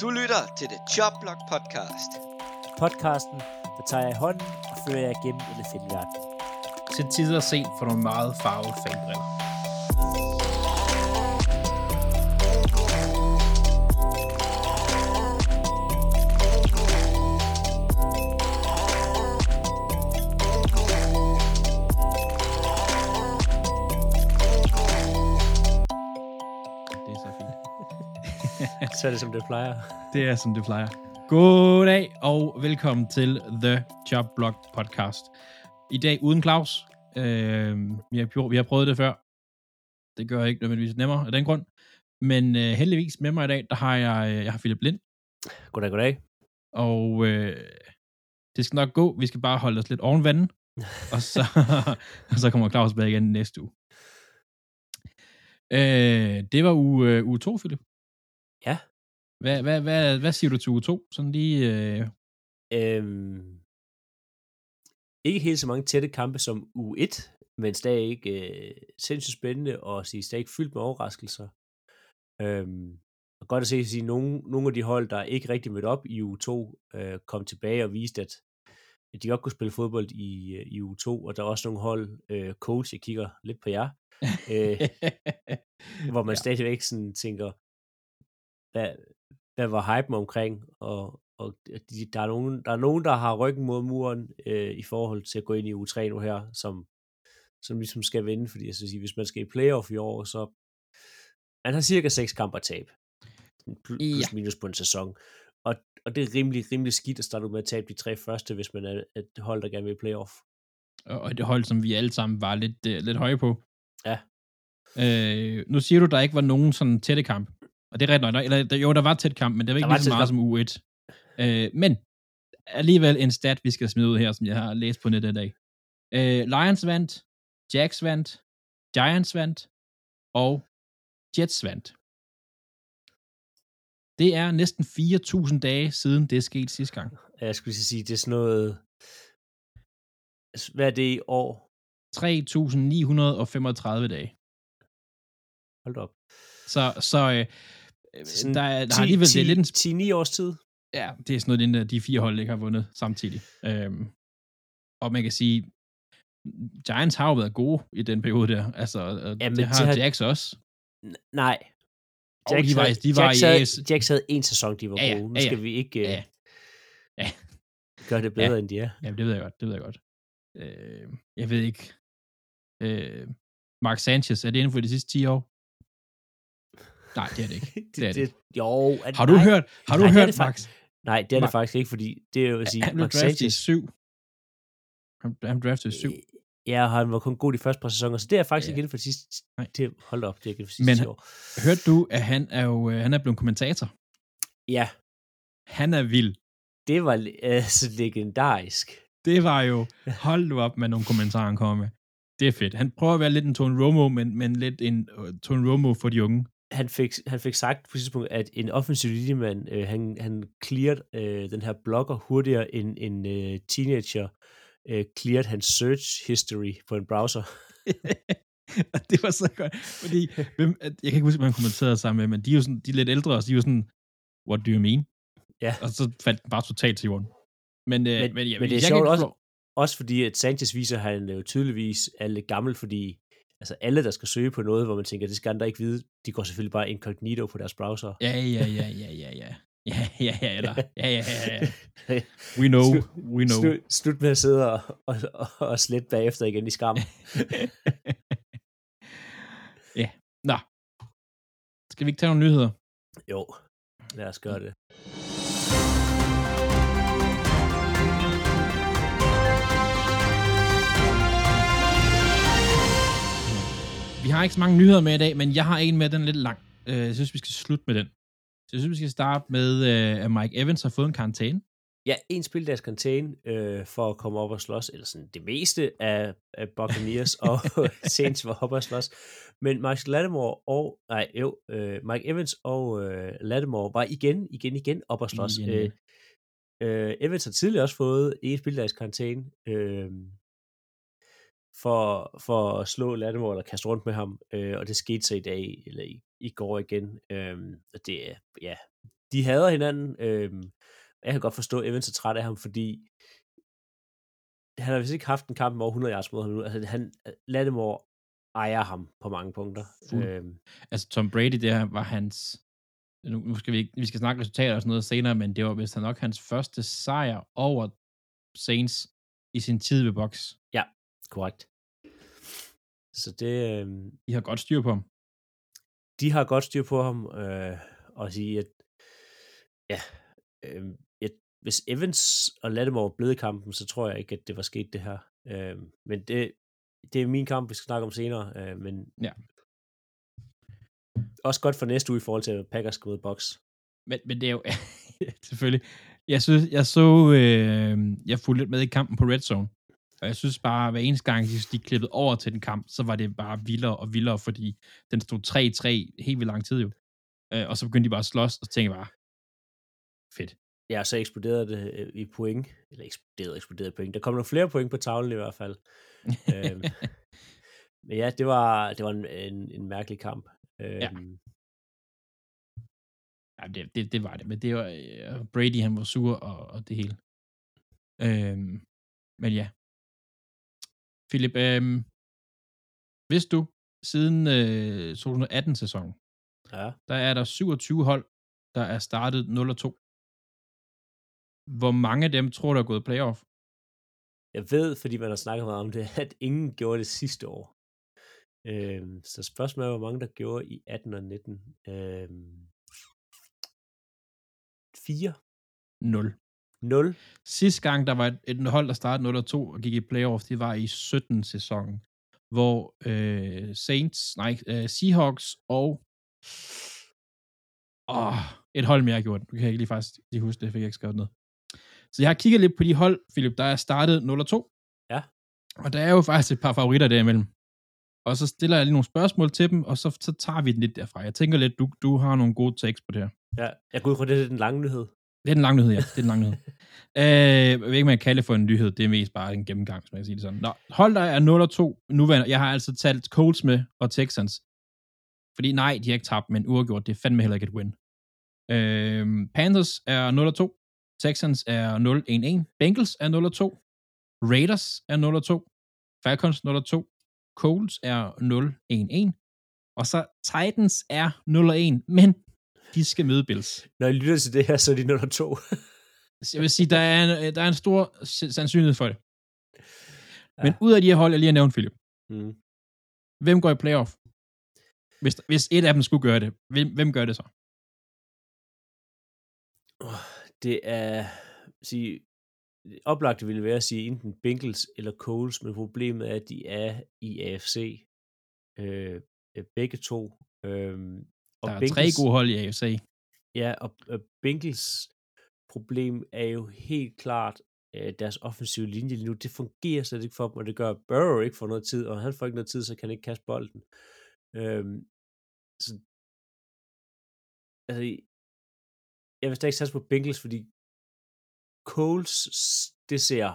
Du lytter til The Chop Block Podcast. Podcasten, der tager jeg i hånden og fører jer gennem elefantverden. til tider set for nogle meget farvede fanbriller. Så er det, som det plejer. Det er, som det plejer. Goddag og velkommen til The Job Blog Podcast. I dag uden Claus. Øh, vi, har, vi har prøvet det før. Det gør ikke nødvendigvis nemmere af den grund. Men øh, heldigvis med mig i dag, der har jeg, øh, jeg har Philip Lind. Goddag, goddag. Og øh, det skal nok gå. Vi skal bare holde os lidt oven vandet. og, så, og så kommer Claus tilbage igen næste uge. Øh, det var uge, øh, uge 2, Philip. Ja. Hvad, hvad, hvad, hvad siger du til uge 2? Sådan lige... Øh, Øhm, ikke helt så mange tætte kampe som u 1, men stadig ikke øh, sindssygt spændende og sige, stadig fyldt med overraskelser. Øhm, og godt at se, at nogle, nogle af de hold, der ikke rigtig mødte op i u 2, øh, kom tilbage og viste, at, de godt kunne spille fodbold i, øh, i u 2, og der er også nogle hold, øh, coach, jeg kigger lidt på jer, øh, hvor man ja. stadigvæk sådan tænker, hvad, hvad var hypen omkring, og, og de, der, er nogen, der er nogen, der har ryggen mod muren øh, i forhold til at gå ind i U3 nu her, som, som ligesom skal vinde, fordi jeg sige, hvis man skal i playoff i år, så man har cirka 6 kampe at tabe. Plus Ja. minus på en sæson. Og, og det er rimelig, rimelig skidt at starte med at tabe de tre første, hvis man er et hold, der gerne vil i playoff. og det hold, som vi alle sammen var lidt, øh, lidt høje på. Ja. Øh, nu siger du, der ikke var nogen sådan tætte kamp. Og det er rigtigt nok. Eller, der- jo, der var tæt kamp, men det var ikke lige så meget kamp. som U1. Øh, men alligevel en stat, vi skal smide ud her, som jeg har læst på nettet i dag. Øh, Lions vandt, Jacks vandt, Giants vandt, og Jets vandt. Det er næsten 4.000 dage siden det skete sidste gang. Jeg skulle lige sige, det er sådan noget... Hvad er det i år? 3.935 dage. Hold op. Så, så øh, Sådan der, er- der har alligevel det er lidt en 10-9 års tid. Ja, det er sådan noget, den der, de fire hold ikke har vundet samtidig. Øhm, og man kan sige, Giants har jo været gode i den periode der. Altså, og Ja, ja, men det har de har- Jacks også. Nej. Og de var, de var Jacks, i havde, AS. Jacks havde en sæson, de var Ja, ja, gode. Nu ja, ja. skal vi ikke Ja, uh, ja. gøre det bedre, end de er. Ja, det ved jeg godt, det ved jeg godt. Øh, jeg ved ikke. Øh, Mark Sanchez, er det inden for de sidste 10 år? Nej, det er det ikke. Det er det. Jo, at, Har du nej, hørt, har du Nej, det er hørt, det Max? Nej, det er det faktisk ikke, fordi det er jo at sige, Han blev draftet i 7. Han, han draftede i 7. ja, han var kun god de første par sæsoner, så det er faktisk Ja. ikke inden for de sidste, Nej. det, hold op, det er ikke inden for de sidste Men 10 år. Hørte du, at han er jo øh, han er blevet kommentator? Ja, Han er vild. det var uh, så legendarisk. Det var jo, hold nu op med nogle kommentarer, han kommer med. Det er fedt. Han prøver at være lidt en Tone Romo, men, men lidt en uh, Tone Romo for de unge. Han fik, han fik sagt på et tidspunkt, at en offensiv linjemand, øh, han, han cleared øh, den her blogger hurtigere end en øh, teenager øh, cleared hans search history på en browser. Og det var så godt, fordi, hvem, jeg kan ikke huske, han kommenterede sammen med, men de er jo sådan, de er lidt ældre, og de er jo sådan, what do you mean? Ja. Og så faldt den bare totalt til jorden. Men, øh, Men- men, jeg, men det er jeg sjovt kan også- Også fordi, at Sanchez viser, at han jo tydeligvis er lidt gammel, fordi altså alle, der skal søge på noget, hvor man tænker, det skal andre ikke vide, de går selvfølgelig bare incognito på deres browser. Ja, ja, ja, ja, ja, ja. Ja, ja, ja, eller, ja, ja, ja, ja. We know, we know. Slut, slut med at sidde og, og, og, og slette bagefter igen i skam. ja, nå. Skal vi ikke tage nogle nyheder? jo, lad os gøre det. Vi har ikke så mange nyheder med i dag, men jeg har en med, den er lidt lang. Øh, Jeg synes, vi skal slutte med den. Så jeg synes, vi skal starte med, øh, at Mike Evans har fået en karantæne. Ja, en spildags contain øh, for at komme op og slås, eller sådan det meste af, af Buccaneers og Saints var op og slås. Men Mark Lattimore og, nej jo, øh, Mike Evans og øh, Lattimore var igen, igen, igen op og slås. Igen, Øh, øh, Evans har tidligere også fået en spildags contain øh, for, for at slå Lattimore eller kaste rundt med ham, øh, og det skete så i dag, eller i, i går igen. Øh, og det er, ja, de hader hinanden. Øh, jeg kan godt forstå, at Evans er træt af ham, fordi han har vist ikke haft en kamp med over 100 yards mod ham nu. Altså, han, Lattimore ejer ham på mange punkter. Fuld. Øhm, Altså, Tom Brady, det her var hans... Nu, nu skal vi ikke, vi skal snakke resultater og sådan noget senere, men det var vist nok hans første sejr over Saints i sin tid ved box. Korrekt. Så det, øh, I har godt styr på ham. de har godt styr på ham, øh, og sige, at ja, øh, et, hvis Evans og Lattimore blevet i kampen, så tror jeg ikke, at det var sket det her. Øh, men det, det er min kamp, vi skal snakke om senere, øh, men Ja. også godt for næste uge i forhold til, at Packers skal ud box. Men, men det er jo... selvfølgelig. Jeg synes, jeg så... Øh, jeg fulgte lidt med i kampen på Red Zone. Og jeg synes bare, hver eneste gang, de, de klippede over til den kamp, så var det bare vildere og vildere, fordi den stod 3-3 helt vildt lang tid jo. Øh, og så begyndte de bare at slås, og så tænkte jeg bare, fedt. Ja, så eksploderede det øh, i point. Eller eksploderede, eksploderede point. Der kom nogle flere point på tavlen i hvert fald. øhm, men ja, det var, det var en, en, en mærkelig kamp. Øhm, Ja. Ja, det, det, det var det, men det var øh, Brady, han var sur og, og det hele. Øhm, men ja. Philip, øhm, vidste du, siden øh, 2018-sæsonen, Ja. der er der 27 hold, der er startet 0 2. Hvor mange af dem tror du er gået playoff? Jeg ved, fordi man har snakket meget om det, at ingen gjorde det sidste år. Øhm, så spørgsmålet er, hvor mange der gjorde i 18 og 19. Øhm, 4? 0. 0? Sidste gang, der var et, et hold, der startede 0 2 og gik i playoff, det var i 17-sæsonen, hvor øh, Saints, nej, øh, Seahawks og åh, et hold mere gjort. det. Nu kan jeg ikke lige faktisk lige huske det, fik jeg ikke skrevet ned. Så jeg har kigget lidt på de hold, Philip, der er startet 0 2. Ja. Og der er jo faktisk et par favoritter derimellem. Og så stiller jeg lige nogle spørgsmål til dem, og så, så tager vi den lidt derfra. Jeg tænker lidt, du, du har nogle gode takes på det her. Ja, jeg går ud fra, det er den lange nyhed. Det er den lange nyhed, ja. Det er den lange nyhed. øh, jeg ved ikke, jeg kan kalde for en nyhed. Det er mest bare en gennemgang, som jeg kan sige det sådan. Nå, hold der er 0 og 2 nuværende. Jeg har altså talt Colts med og Texans. Fordi nej, de har ikke tabt, men uafgjort. Det er fandme heller ikke et win. Øh, Panthers er 0 og 2. Texans er 0-1-1. Bengals er 0 og 2. Raiders er 0 og 2. Falcons 0 og 2. Colts er 0-1-1. Og så Titans er 0 og 1. Men de skal møde Bills. Når jeg lytter til det her, så er de nummer 2. Så Jeg vil sige, der er en, der er en stor sandsynlighed for det. Ja. Men ud af de her hold, jeg lige har nævnt, Philip, mm. hvem går i playoff? Hvis, hvis et af dem skulle gøre det, hvem, hvem gør det så? Det er, sige, oplagt ville være at sige enten Bengals eller Coles, men problemet er, at de er i AFC. Øh, øh, begge to. Øhm, og Der er tre gode hold i AFC. Ja, og og Bengals problem er jo helt klart øh, deres offensive linje lige nu. Det fungerer slet ikke for dem, og det gør Burrow ikke får noget tid, og han får ikke noget tid, så kan han ikke kaste bolden. Øhm, så, altså, jeg vil stadig satse på Bengals, fordi Coles, det ser,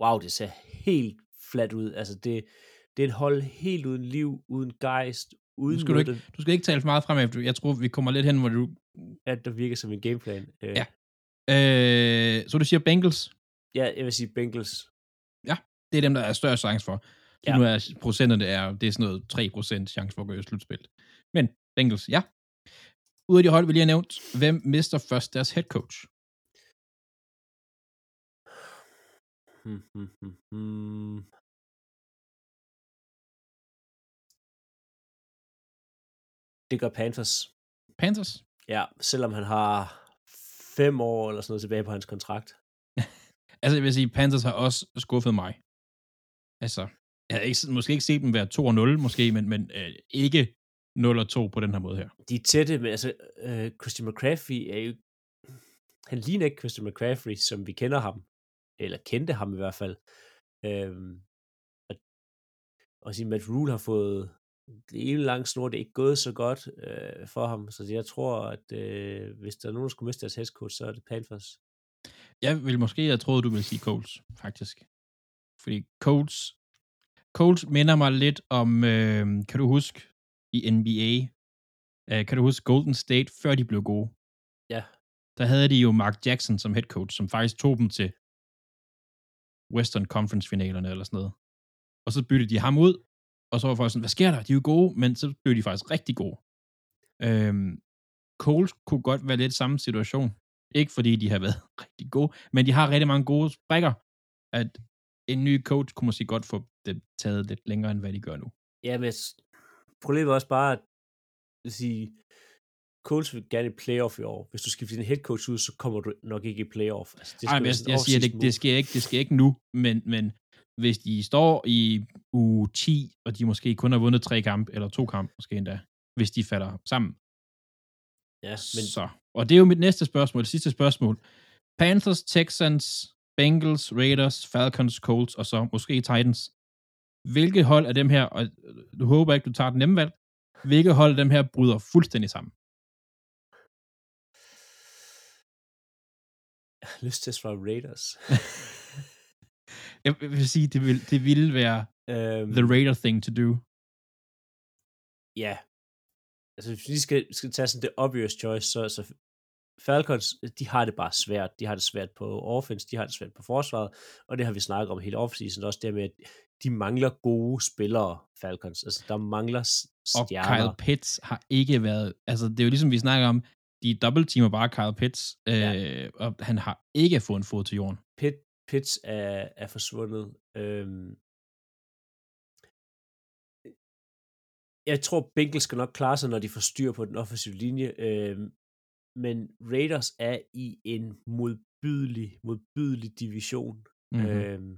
wow, det ser helt fladt ud. Altså, det, det er et hold helt uden liv, uden gejst, uden skal du, ikke, du skal ikke tale for meget fremad, for jeg tror, vi kommer lidt hen, hvor du... at der virker som en gameplan. Øh, Ja. Øh, så du siger Bengals. ja, jeg vil sige Bengals. Det er dem, der er større chance for. Ja. nu er procenterne, er, det er sådan noget 3% chance for at gå i slutspil. Men Bengals, ja. Ud af de hold, vi lige har nævnt, hvem mister først deres head coach? Hmm, hmm, hmm, hmm. Det gør Panthers. Panthers? Ja, selvom han har fem år eller sådan noget tilbage på hans kontrakt. Altså, jeg vil sige, Panthers har også skuffet mig. Altså, jeg har ikke, måske ikke set dem være 2-0, måske, men, men øh, ikke 0-2 på den her måde her. De er tætte, men altså, øh, Christian McCaffrey er jo... Han ligner ikke Christian McCaffrey, som vi kender ham. Eller kendte ham i hvert fald. Og, og sige, Matt Rule har fået det ene lang snor, det er ikke gået så godt øh, for ham, så jeg tror, at øh, hvis der er nogen, der skulle miste deres head coach, så er det Panthers. Jeg vil måske have troet, du ville sige Colts, faktisk. Fordi Colts, Colts minder mig lidt om, øh, kan du huske, i NBA, øh, kan du huske Golden State, før de blev gode? Ja. Der havde de jo Mark Jackson som head coach, som faktisk tog dem til Western Conference finalerne eller sådan noget. Og så byttede de ham ud, og så var folk sådan, hvad sker der? De er jo gode, men så blev de faktisk rigtig gode. Øhm, Coles kunne godt være lidt samme situation. Ikke fordi de har været rigtig gode, men de har rigtig mange gode sprækker, at en ny coach kunne måske godt få det taget lidt længere, end hvad de gør nu. Ja, men problemet er også bare, at sige, Coles vil gerne i playoff i år. Hvis du skifter din head coach ud, så kommer du nok ikke i playoff. Altså, det Ej, men jeg, en jeg siger, det, det, sker ikke, det sker ikke nu, men, men hvis de står i uge 10, og de måske kun har vundet tre kampe, eller to kampe måske endda, hvis de falder sammen. Ja, Men... Så. Og det er jo mit næste spørgsmål, det sidste spørgsmål. Panthers, Texans, Bengals, Raiders, Falcons, Colts og så måske Titans. Hvilke hold af dem her, og du håber ikke, du tager den nemme valg, hvilke hold af dem her bryder fuldstændig sammen? jeg har lyst til at svare Raiders. Jeg vil sige, det vil, det ville være øhm, the Raider thing to do. Ja. Altså, hvis vi skal, skal tage sådan det obvious choice, så, så Falcons, de har det bare svært. De har det svært på offense, de har det svært på forsvaret, og det har vi snakket om hele offseason, også det med, at de mangler gode spillere, Falcons. Altså, der mangler s- Og stjerner. Kyle Pitts har ikke været, altså det er jo ligesom vi snakker om, de dobbeltteamer bare Kyle Pitts, øh, Ja. og han har ikke fået en fod til jorden. Pitt, Pitts er, er forsvundet. Øhm, jeg tror, Bengals skal nok klare sig, når de får styr på den offensive linje. Øhm, men Raiders er i en modbydelig, modbydelig division. Mm-hmm. Øhm,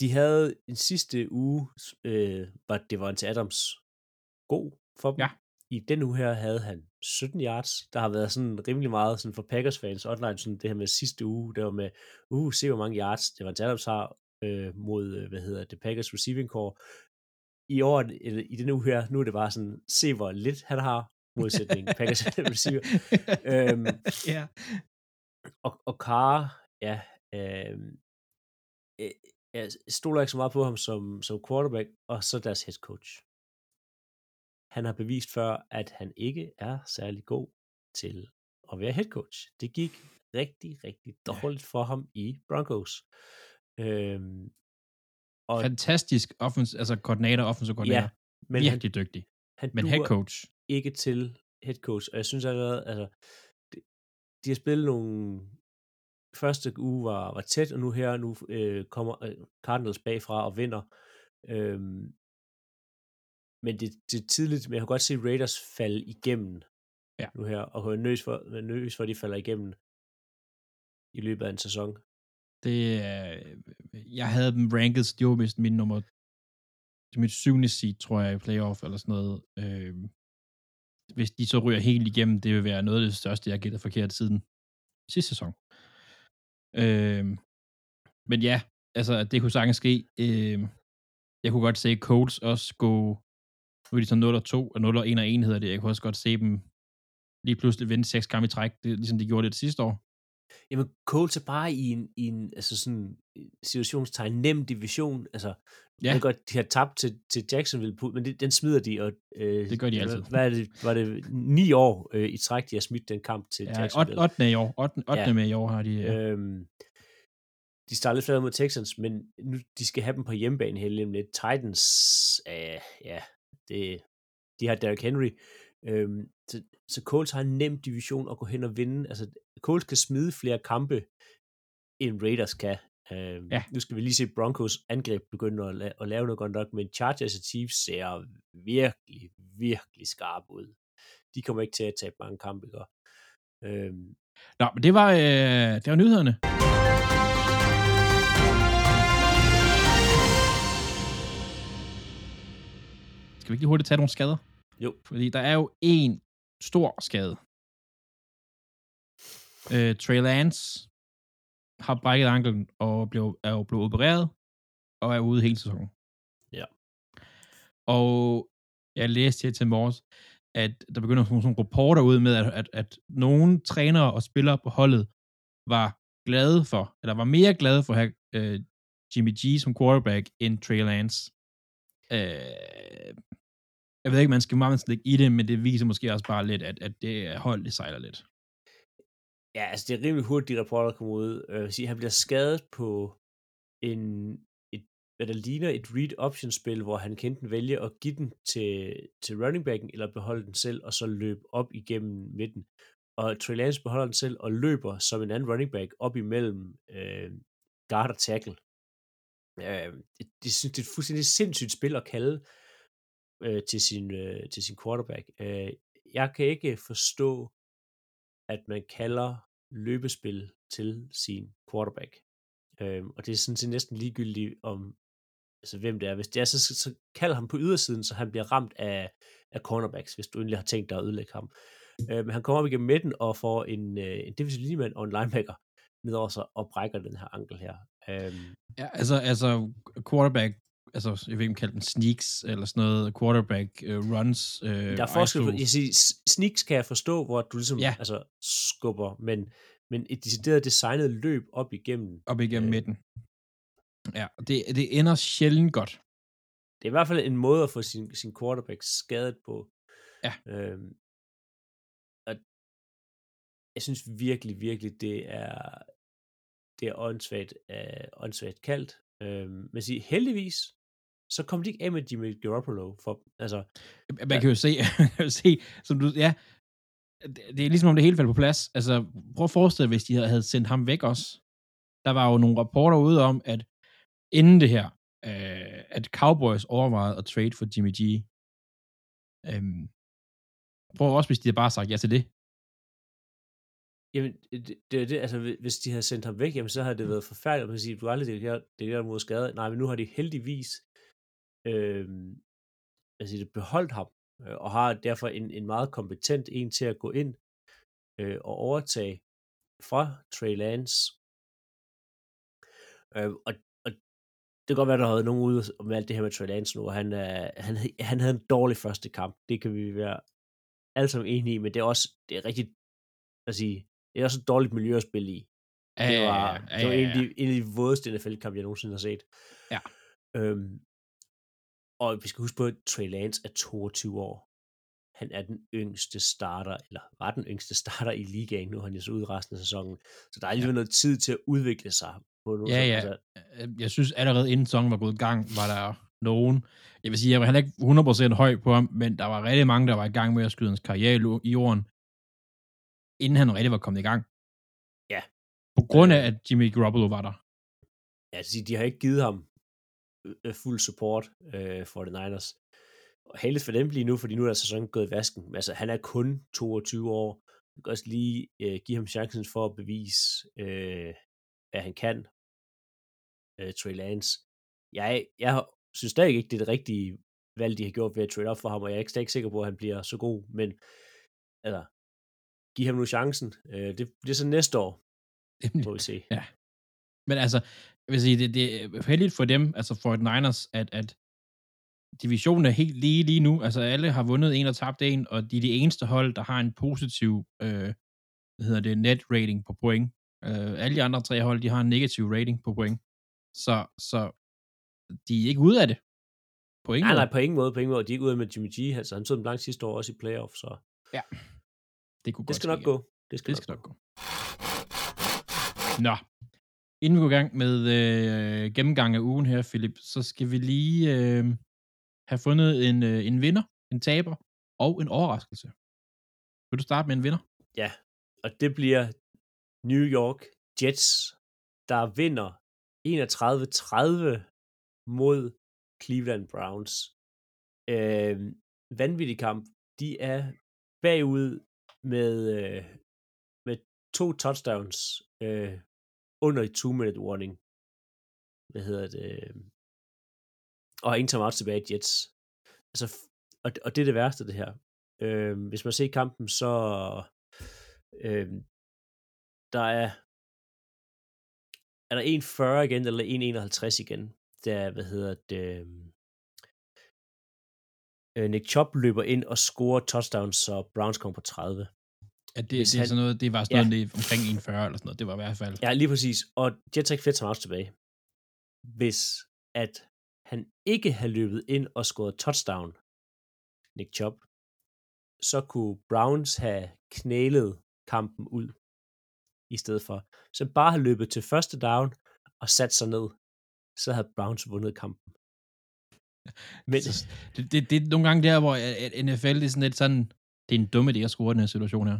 de havde en sidste uge, øh, var det var til Adams god for dem. Ja. I den uge her havde han 17 yards. Der har været sådan rimelig meget sådan for Packers fans online, sådan det her med sidste uge, det var med, uh, se hvor mange yards det var Adams har øh, mod, øh, hvad hedder det, Packers receiving core. I år, eller i den uge her, nu er det bare sådan, se hvor lidt han har, modsætning Packers receiver. Øhm, ja. og, og Carr, ja, øh, øh, jeg stoler ikke så meget på ham som, som quarterback, og så deres head coach. Han har bevist før, at han ikke er særlig god til at være head coach. Det gik rigtig, rigtig dårligt for ham i Broncos. Øhm, og Fantastisk offens, altså koordinator, offensiv koordinator. ja, men han, Virkelig dygtig. han Men head coach. ikke til head coach, og jeg synes allerede, altså, de, de har spillet nogle første uge var, var tæt, og nu her, nu øh, kommer øh, Cardinals bagfra og vinder. Øhm, men det, det er tidligt, men jeg kan godt se Raiders falde igennem Ja. nu her, og jeg er nervøs for, er nervøs for, at de falder igennem i løbet af en sæson. Det er, jeg havde dem ranket, det var vist min nummer, det er mit syvende seed, tror jeg, i playoff eller sådan noget. Øh, hvis de så ryger helt igennem, det vil være noget af det største, jeg har gættet forkert siden sidste sæson. Øh, men ja, altså, det kunne sagtens ske. Øh, jeg kunne godt se Colts også gå, nu er de så 0 og 2, og 0 og 1 og 1 hedder det. Jeg kunne også godt se dem lige pludselig vinde seks kampe i træk, det, ligesom de gjorde det, sidste år. Jamen, Colts er bare i en, i en altså sådan, en situationstegn, nem division. Altså, ja. Jeg godt, de har tabt til, til Jacksonville, men det, den smider de. Og, øh, Det gør de altid. Hvad er det, var det ni år øh, i træk, de har smidt den kamp til Ja, Jacksonville? 8. i år. 8. 8. Ja. med i år har de. Ja. Øhm, de starter lidt fladet mod Texans, men nu, de skal have dem på hjemmebane hele lidt. Titans, øh, ja, det, de har Derrick Henry. Øhm, så, så Colts har en nem division at gå hen og vinde. Altså, Colts kan smide flere kampe, end Raiders kan. Øhm, Ja. Nu skal vi lige se Broncos angreb begynde at, la- at lave noget godt nok, men Chargers og Chiefs ser virkelig, virkelig skarpe ud. De kommer ikke til at tabe mange kampe, ikke? Øhm, Nå, men det var, øh, det var nyhederne. Skal vi ikke lige hurtigt tage nogle skader? Jo. Fordi der er jo en stor skade. Øh, Trey Lance har brækket anklen og blev, er jo blevet opereret og er ude hele sæsonen. Ja. Og jeg læste her til morges, at der begynder sådan nogle rapporter ud med, at, at, at nogle trænere og spillere på holdet var glade for, eller var mere glade for at have øh, Jimmy G som quarterback end Trey Lance. Øh, jeg ved ikke, man skal meget lægge i det, men det viser måske også bare lidt, at, at det hold, det sejler lidt. Ja, altså det er rimelig hurtigt, de rapporter kommer ud. Øh, Jeg vil sige, han bliver skadet på en, et, hvad der ligner et read option spil, hvor han kan enten vælge at give den til, til running backen, eller beholde den selv, og så løbe op igennem midten. Og Trey Lance beholder den selv, og løber som en anden running back op imellem øh, guard og tackle. Øh, det, det, synes, det er et fuldstændig sindssygt spil at kalde øh, til, sin, øh, til sin quarterback. Øh, jeg kan ikke forstå, at man kalder løbespil til sin quarterback. Øh, og det er sådan set næsten ligegyldigt om, altså hvem det er. Hvis det er, så, så, kald ham på ydersiden, så han bliver ramt af, af cornerbacks, hvis du egentlig har tænkt dig at ødelægge ham. Øh, men han kommer op igennem midten og får en, øh, en defensive lineman og en linebacker ned over sig og brækker den her ankel her. Øhm, Ja, altså, altså quarterback, altså jeg ved ikke, om kalde den sneaks, eller sådan noget, quarterback uh, runs. Uh, der er forskel på, jeg siger, sneaks kan jeg forstå, hvor du ligesom Ja. altså, skubber, men, men et decideret designet løb op igennem, op igennem øh, midten. Ja, det, det ender sjældent godt. det er i hvert fald en måde at få sin, sin quarterback skadet på. Ja. Øhm, og jeg synes virkelig, virkelig, det er det er åndssvagt, øh, åndssvagt kaldt. Øhm, men sige, heldigvis, så kom de ikke af med Jimmy Garoppolo. For, altså, Man kan jo se, kan jo se som du, ja, det, det er ligesom om det hele faldt på plads. Altså, prøv at forestille dig, hvis de havde sendt ham væk også. Der var jo nogle rapporter ude om, at inden det her, øh, at Cowboys overvejede at trade for Jimmy G. Øhm, prøv også, hvis de havde bare sagt ja til det. Jamen, det, det, er det, altså, hvi- hvis de havde sendt ham væk, jamen, så havde det været forfærdeligt, at man sige, du har aldrig det her, det der mod skade. Nej, men nu har de heldigvis øh, altså, det beholdt ham, øh, og har derfor en, en meget kompetent en til at gå ind øh, og overtage fra Trey Lance. Øh, og, og det kan godt være, der havde nogen ude med alt det her med Trey Lance nu, og han, øh, han, han havde en dårlig første kamp. Det kan vi være alle sammen enige i, men det er også det er rigtig, at sige, det er også et dårligt miljø at spille i. Det var, Ja, det var ja, en, af ja. de, en af de vådeste NFL-kampe, jeg nogensinde har set. Ja. Øhm, og vi skal huske på, at Trey Lance er 22 år. Han er den yngste starter, eller var den yngste starter i ligaen, nu er han jo så ude resten af sæsonen. Så der er alligevel noget tid til at udvikle sig. På nogle Ja, ja. Altså, Øh, jeg synes allerede inden sæsonen var gået i gang, var der nogen, jeg vil sige, jeg var heller ikke 100% høj på ham, men der var rigtig mange, der var i gang med at skyde hans karriere i jorden, inden han rigtig var kommet i gang. Ja. På grund af, Øh. at Jimmy Garoppolo var der. ja, altså, de har ikke givet ham øh, fuld support øh, for the Niners. Og heldigt for dem lige nu, fordi nu er sæsonen gået i vasken. Altså, han er kun 22 år. Du kan også lige øh, give ham chancen for at bevise, øh, hvad han kan. Øh, Trey Lance. Jeg, jeg synes stadig ikke, det er det rigtige valg, de har gjort ved at trade op for ham, og jeg er ikke stadig sikker på, at han bliver så god, men altså, giv ham nu chancen. Øh, det bliver så næste år, må vi se. Ja. Men altså, jeg vil sige, det, det er heldigt for dem, altså for et Niners, at, at divisionen er helt lige lige nu. Altså alle har vundet en og tabt en, og de er de eneste hold, der har en positiv, øh, hvad hedder det, net rating på point. Øh, alle de andre tre hold, de har en negativ rating på point. Så, så de er ikke ude af det. På ingen Nej, måde. nej, på ingen måde, på ingen måde. De er ikke ude med Jimmy G, altså han stod dem langt sidste år også i playoff, så Det, kunne det skal nok ja. gå. Det skal, Det skal nok gå. Nå, inden vi går i gang med øh, gennemgang af ugen her, Philip, så skal vi lige øh, have fundet en, øh, en vinder, en taber og en overraskelse. Vil du starte med en vinder? Ja, og det bliver New York Jets, der vinder 31-30 mod Cleveland Browns. Øh, vanvittig kamp. De er bagud med, øh, med to touchdowns øh, under et two-minute warning. Hvad hedder det? Øh, og ingen timeout tilbage i Jets. Altså, og, og det er det værste, det her. Øh, hvis man ser kampen, så øh, der er er der 1,40 igen, eller 1,51 igen. Der, hvad hedder det, øh, Nick Chubb løber ind og scorer touchdowns, så Browns kommer på 30. At det, Hvis det, er han- sådan noget, det var sådan Ja. noget omkring 1,40 eller sådan noget. Det var i hvert fald. Ja, lige præcis. Og Jets har ikke flere timeouts tilbage. Hvis at han ikke havde løbet ind og scoret touchdown, Nick Chubb, så kunne Browns have knælet kampen ud i stedet for. Så bare have løbet til første down og sat sig ned, så havde Browns vundet kampen. Men det, det, det er nogle gange der, hvor at NFL det er sådan lidt sådan, det er en dumme idé at score den her situation her.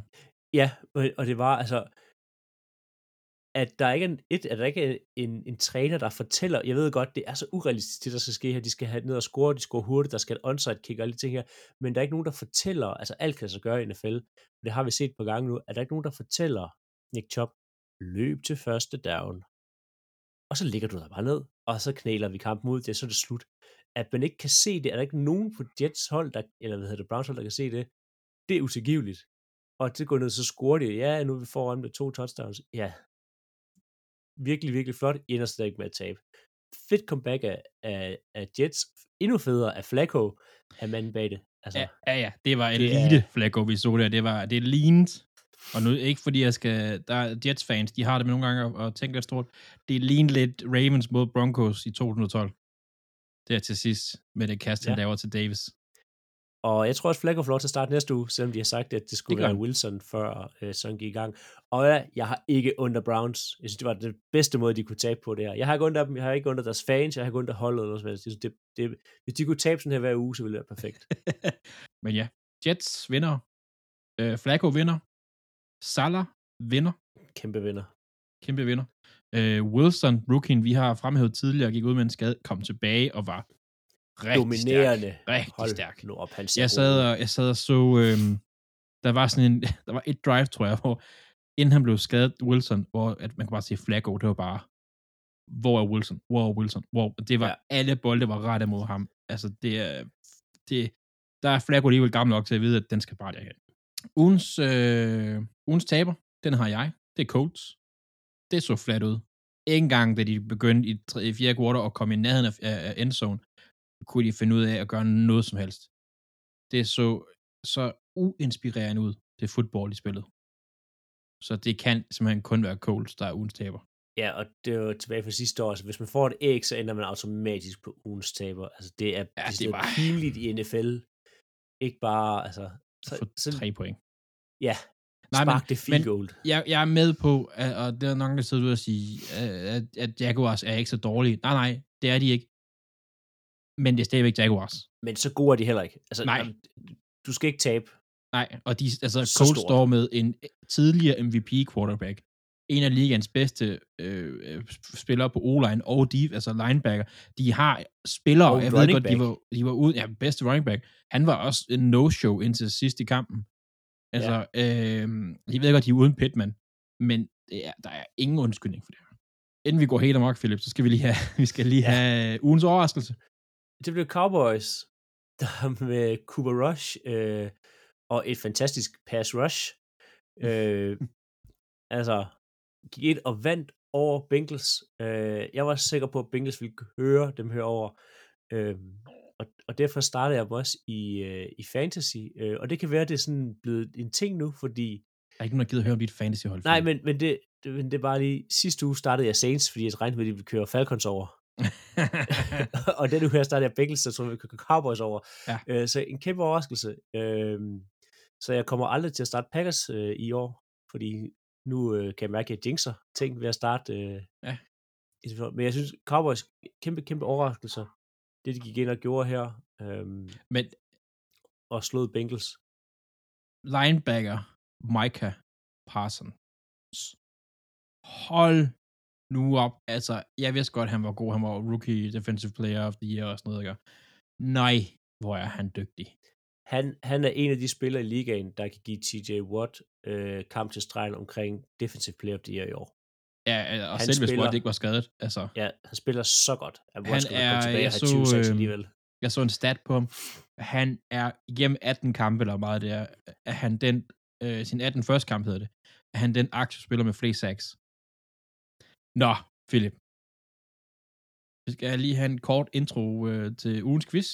Ja, og det var altså, at der ikke er, et, at der ikke er en, en træner, der fortæller, jeg ved godt, det er så urealistisk, det der skal ske her, de skal have ned og score, de scorer hurtigt, der skal et onside kick og alle de ting her, men der er ikke nogen, der fortæller, altså alt kan så gøre i NFL, det har vi set på gange nu, at der ikke nogen, der fortæller Nick Chubb, løb til første down, og så ligger du der bare ned, og så knæler vi kampen ud, det, så er det slut. At man ikke kan se det, er der ikke nogen på Jets hold, der, eller hvad hedder det, Browns hold, der kan se det, det er utilgiveligt. Og det går ned, så scorer de, ja, nu er vi foran med to touchdowns. Ja, virkelig, virkelig flot. Ender stadig med at tabe. Fedt comeback af, af, af Jets. Endnu federe af Flacco af manden bag det. Altså, ja, ja, ja, det var elite er... Flacco, vi så der. Det var, det lignende og nu ikke fordi jeg skal, der er Jets fans, de har det med nogle gange at, at tænke lidt stort. Det ligner lidt Ravens mod Broncos i 2012. Det er til sidst med det kast, han ja. laver til Davis. Og jeg tror også, Flacco får lov til at starte næste uge, selvom de har sagt, at det skulle det være Wilson, før øh, sådan gik i gang. Og ja, jeg har ikke under Browns. Jeg synes, det var det bedste måde, de kunne tabe på det her. Jeg har ikke under dem, jeg har ikke under deres fans, jeg har ikke under holdet eller noget. Det, det, hvis de kunne tabe sådan her hver uge, så ville det være perfekt. Men ja, Jets vinder. Øh, Flacco vinder. Salah vinder. Kæmpe vinder. Kæmpe vinder. Øh, Wilson, rookien, vi har fremhævet tidligere, gik ud med en skade, kom tilbage og var rigtig Dominerende. Stærk. Rigtig Hold stærk. Nu op, han jeg, sad og, jeg sad og så, øhm, der var sådan en, der var et drive, tror jeg, hvor inden han blev skadet, Wilson, hvor at man kan bare se Flacco, det var bare, hvor er Wilson? Hvor er Wilson? Hvor, det var, ja. alle bolde var rettet mod ham. Altså, det er, det, der er Flacco alligevel gammel nok til at vide, at den skal bare derhen. Ugens, øh, ugens taber, den har jeg. Det er Colts. Det så flat ud. Ikke engang, da de begyndte i, 3, i fjerde kvartal at komme i nærheden af, af endzone, kunne de finde ud af at gøre noget som helst. Det så så uinspirerende ud, det fodbold, de spillede. Så det kan simpelthen kun være Colts, der er ugens taber. Ja, og det er jo tilbage fra sidste år. Altså, hvis man får et æg, så ender man automatisk på ugens taber. Altså, det er, ja, det, det var pinligt i NFL. Ikke bare, altså, så, for så, tre point. Ja, Nej, spark men, det field goal. Jeg, jeg er med på, at, og det er nok, der sidder ud og sige, at, at Jaguars er ikke så dårlige. Nej, nej, det er de ikke. Men det er stadigvæk Jaguars. Men så gode er de heller ikke. Altså, nej. Du skal ikke tabe. Nej, og de, altså, Colts står med en tidligere MVP quarterback. En af ligaens bedste øh, spillere på O-line og deep, altså linebacker. De har spillere, og jeg ved godt, de var, de var ude, ja, bedste running back. Han var også en no-show indtil sidst i kampen. Altså, ja. øh, jeg ved godt, de er uden Pittman, men det er, der er ingen undskyldning for det her. Inden vi går helt amok, Philip, så skal vi lige have, vi skal lige ja. have ugens overraskelse. Det blev Cowboys, der med Cooper Rush øh, og et fantastisk pass rush. Øh, altså, gik ind og vandt over Bengals. Øh, jeg var sikker på, at Bengals ville høre dem herover. Øh, og, og derfor startede jeg også i, øh, i fantasy, øh, og det kan være, at det er sådan blevet en ting nu, fordi... Der er ikke nogen, der gider høre om dit fantasyhold. Nej, men, men, det, det, men det er bare lige... Sidste uge startede jeg Saints, fordi jeg regnede med, at de ville køre Falcons over. og den uge her startede jeg Bengals, så tror jeg, vi køre Cowboys over. Ja. Øh, så en kæmpe overraskelse. Øh, så jeg kommer aldrig til at starte Packers øh, i år, fordi nu øh, kan jeg mærke, at jeg jinxer ting ved at starte. Øh, ja. Men jeg synes, Cowboys, kæmpe, kæmpe overraskelser det de gik ind og gjorde her. Øhm, Men, og slået Bengals. Linebacker Micah Parsons. Hold nu op. Altså, jeg vidste godt, han var god. Han var rookie defensive player of the year og sådan noget. Ikke? Nej, hvor er han dygtig. Han, han er en af de spillere i ligaen, der kan give TJ Watt øh, kamp til stregen omkring defensive player of the year i år. Ja, og han selv hvis Watt ikke var skadet. Altså. Ja, han spiller så godt, at Watt han er, tilbage jeg så, øh, alligevel. Jeg så en stat på ham. Han er igennem 18 kampe, eller meget det er, er han den, øh, sin 18 første kamp hedder det, er han den aktiespiller med flest sacks. Nå, Philip. Vi skal lige have en kort intro øh, til ugens quiz.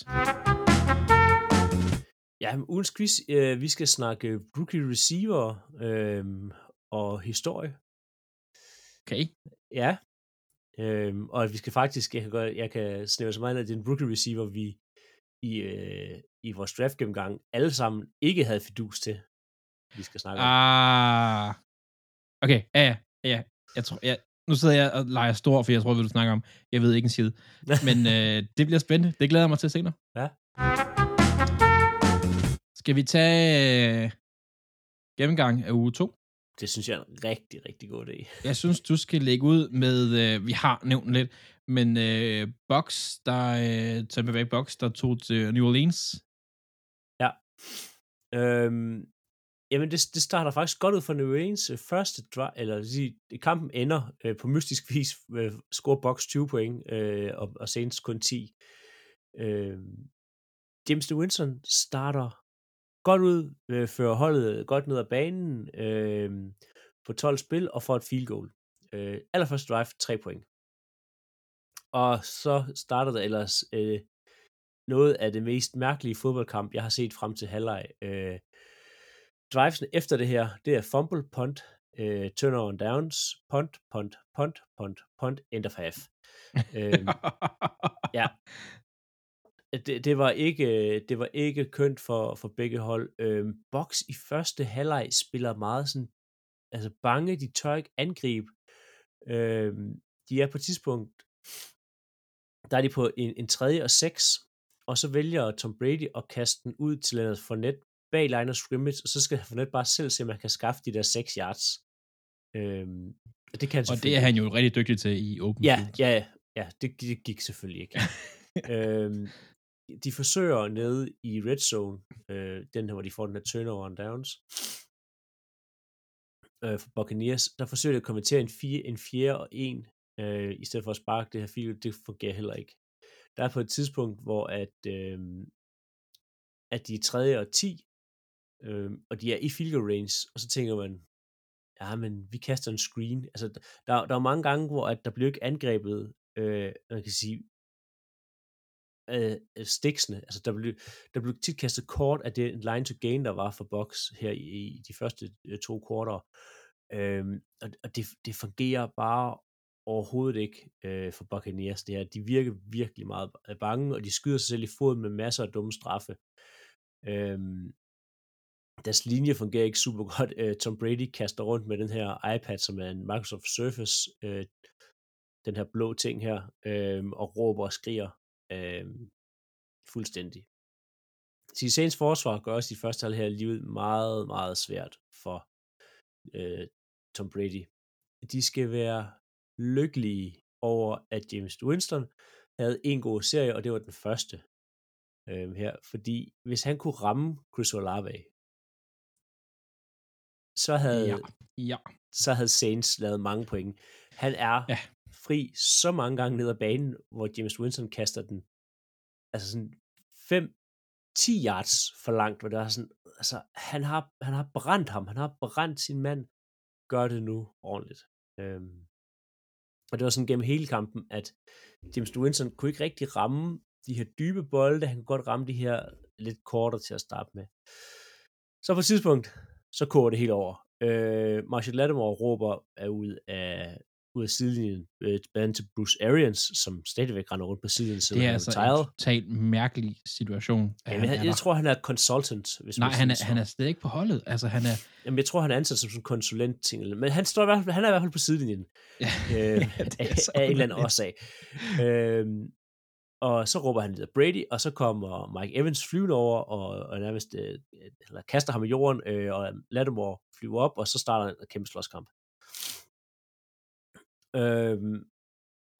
Ja, ugens quiz, øh, vi skal snakke rookie receiver øh, og historie. Okay. Ja. Øhm, og vi skal faktisk, jeg kan, godt, jeg kan snæve så meget at det er en rookie receiver, vi i, øh, i vores draft gennemgang alle sammen ikke havde fidus til, vi skal snakke om. Ah. Okay, ja, ja, ja. Jeg tror, jeg, nu sidder jeg og leger stor, for jeg tror, vi vil snakke om. Jeg ved ikke en skid. Men øh, det bliver spændende. Det glæder jeg mig til senere. Ja. Skal vi tage øh, gennemgang af uge 2? Det synes jeg er en rigtig, rigtig god idé. Jeg synes, du skal lægge ud med, øh, vi har nævnt lidt, men øh, Box, der, øh, Tampa Bay Box, der tog til New Orleans. Ja. Øhm, jamen, det, det starter faktisk godt ud for New Orleans. Første drive, eller sige, kampen ender øh, på mystisk vis, øh, score Box 20 point, øh, og, og Saints kun 10. Øh, James Winston starter godt ud, øh, fører holdet godt ned ad banen øh, på 12 spil og får et field goal. Øh, allerførste drive, 3 point. Og så starter der ellers øh, noget af det mest mærkelige fodboldkamp, jeg har set frem til halvleg. Øh, drivesen efter det her, det er fumble, punt, øh, turnover and downs, punt, punt, punt, punt, punt, end of half. øh, ja, det, det, var ikke, det var ikke kønt for, for begge hold. Øhm, Box i første halvleg spiller meget sådan, altså bange, de tør ikke angribe. Øhm, de er på et tidspunkt, der er de på en, en tredje og seks, og så vælger Tom Brady at kaste den ud til Leonard Fournette bag line of scrimmage, og så skal Fournette bare selv se, om man kan skaffe de der 6 yards. Øhm, det kan og det er han jo rigtig dygtig til i open Ja, field. ja, ja, det, det gik selvfølgelig ikke. øhm, de forsøger nede i red zone, øh, den her, hvor de får den her turnover and downs, øh, for Buccaneers, der forsøger de at konvertere en, fire, en fjerde og en, øh, i stedet for at sparke det her field, det fungerer heller ikke. Der er på et tidspunkt, hvor at, øh, at de er tredje og 10, øh, og de er i field goal range, og så tænker man, ja, men vi kaster en screen. Altså, der, der er mange gange, hvor at der bliver ikke angrebet, øh, man kan sige, øh, stiksene. Altså, der blev, der blev tit kastet kort af det line to gain, der var for box her i, i de første øh, to kvarter. Øhm, og og det, det fungerer bare overhovedet ikke øh, for Buccaneers. Det her. De virker virkelig meget øh, bange, og de skyder sig selv i foden med masser af dumme straffe. Øhm, deres linje fungerer ikke super godt. Øh, Tom Brady kaster rundt med den her iPad, som er en Microsoft Surface, øh, den her blå ting her, øh, og råber og skriger øh, fuldstændig. Saints forsvar gør også de første halv her livet meget, meget svært for øh, Tom Brady. De skal være lykkelige over, at James Winston havde en god serie, og det var den første øh, her, fordi hvis han kunne ramme Chris Olave, så havde, Ja, ja. så havde Saints lavet mange point. Han er Ja fri så mange gange ned ad banen, hvor James Winston kaster den altså sådan 5 10 yards for langt, hvor det er sådan, altså, han har, han har brændt ham, han har brændt sin mand, gør det nu ordentligt. Øhm, og det var sådan gennem hele kampen, at James Winston kunne ikke rigtig ramme de her dybe bolde, han kunne godt ramme de her lidt kortere til at starte med. Så på et tidspunkt, så koger det helt over. Øh, Marshall Lattimore råber er ud af, ud af sidelinjen, øh, tilbage til Bruce Arians, som stadigvæk render rundt på sidelinjen, Det er altså retired. en totalt mærkelig situation. at Jamen, han jeg, jeg tror, han er consultant, hvis Nej, han er, han er slet ikke på holdet. Altså, han er... Jamen, jeg tror, han er ansat som sådan en konsulent ting. Men han, står i hvert fald, han er i hvert fald på sidelinjen. Ja, øh, ja, af, er af en eller anden årsag. Øhm, og så råber han lidt af Brady, og så kommer Mike Evans flyvende over, og, og nærmest øh, eller kaster ham i jorden, øh, og Lattimore flyver op, og så starter en kæmpe slåskamp. Øhm,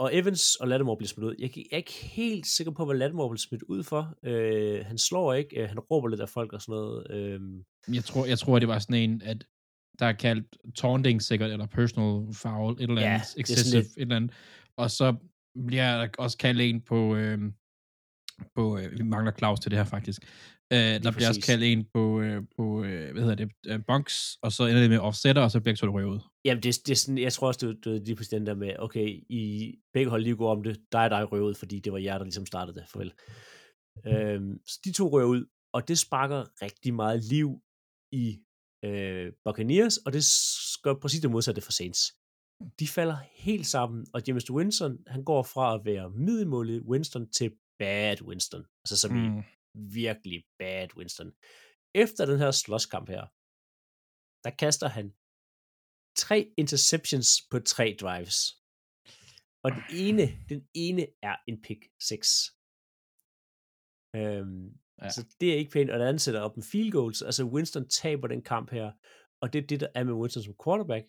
og Evans og Lattimore bliver smidt ud. Jeg er ikke helt sikker på, hvad Lattimore bliver smidt ud for. Øh, han slår ikke, øh, han råber lidt af folk og sådan noget. Øh, Jeg tror, jeg tror, det var sådan en, at der er kaldt taunting sikkert, eller personal foul, et eller Ja, andet, det sådan excessive, lidt- et eller andet. Og så bliver der også kaldt en på, øh, på øh, vi mangler Claus til det her faktisk. Øh, der bliver også præcis. kaldt en på, øh, på øh, hvad hedder det, øh, bunks, og så ender det med offsetter, og så bliver det røvet. Jamen, det, det er sådan, jeg tror også, det, det er lige præcis den der med, okay, I begge hold lige går om det, dig og dig røver ud, fordi det var jer, der ligesom startede det, farvel. Øhm, så de to røver ud, og det sparker rigtig meget liv i øh, Buccaneers, og det gør præcis det modsatte for Saints. De falder helt sammen, og James Winston, han går fra at være middelmålig Winston til bad Winston. Altså som mm. i, virkelig bad, Winston. Efter den her slåskamp her, der kaster han tre interceptions på tre drives. Og den ene, den ene er en pick 6. Øhm, ja. Så det er ikke pænt, og det andet sætter op en field goals. Altså Winston taber den kamp her, og det er det, der er med Winston som quarterback.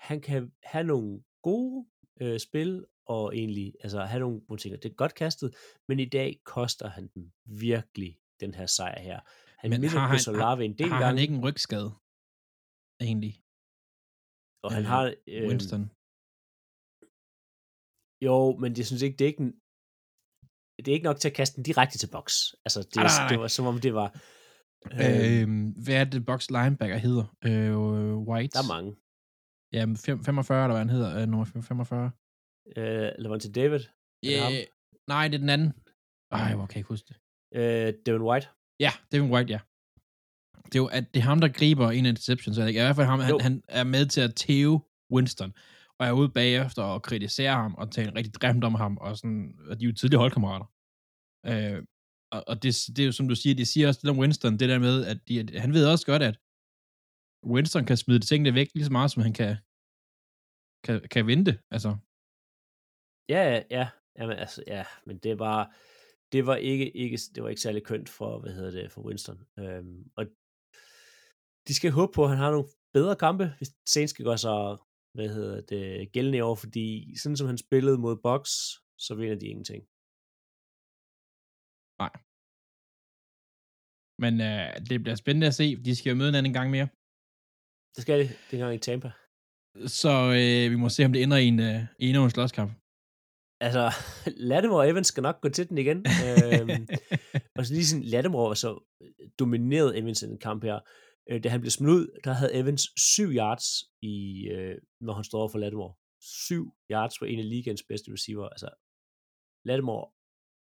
Han kan have nogle gode øh, spil, og egentlig altså, have nogle, nogle ting. Det er godt kastet, men i dag koster han dem virkelig den her sejr her. Han Men har på han, Solave en del har gange, han ikke en rygskade? Egentlig. og han øh, har... Øh, Winston. Jo, men det synes ikke, det er ikke, en- det er ikke nok til at kaste den direkte til boks. Altså, det, Nej, nej, nej. det var som om det var... Øh, Øh, hvad er det, box linebacker hedder? Øh, White? der er mange. Ja, fem- 45, eller hvad han hedder. Øh, nummer 45. Øh, Levante David. Øh, nej, det er den anden. Ej, hvor kan jeg ikke huske det? Øh, Devin White. Ja, Devin White, ja. Det er jo at det er ham, der griber en interception, så ikke? I hvert fald ham, han, han er med til at tæve Winston, og er ude bagefter og kritiserer ham, og taler rigtig grimt om ham, og sådan, og de er jo tidligere holdkammerater. Øh, og, og det, det er jo, som du siger, det siger også lidt om Winston, det der med, at de, at han ved også godt, at Winston kan smide tingene væk lige så meget, som han kan, kan, kan vente, altså. Ja, ja, ja. Jamen, altså, ja, men det var, det var ikke, ikke, det var ikke særlig kønt for, hvad hedder det, for Winston. Øhm, og de skal håbe på, at han har nogle bedre kampe, hvis Saints skal gøre sig, hvad hedder det, gældende i år, fordi sådan som han spillede mod Box, så vinder de ingenting. Men øh, det bliver spændende at se, de skal jo møde en anden gang mere. Det skal de, det gang i Tampa. Så øh, vi må se, om det ender i en, øh, endnu en slåskamp. Altså, Lattimore og Evans skal nok gå til den igen. øhm, og så lige sådan, Lattimore så domineret Evans i den kamp her. Øh, da han blev smidt ud, der havde Evans 7 yards, i, øh, når han stod over for Lattimore. 7 yards på en af ligaens bedste receiver. Altså, Lattimore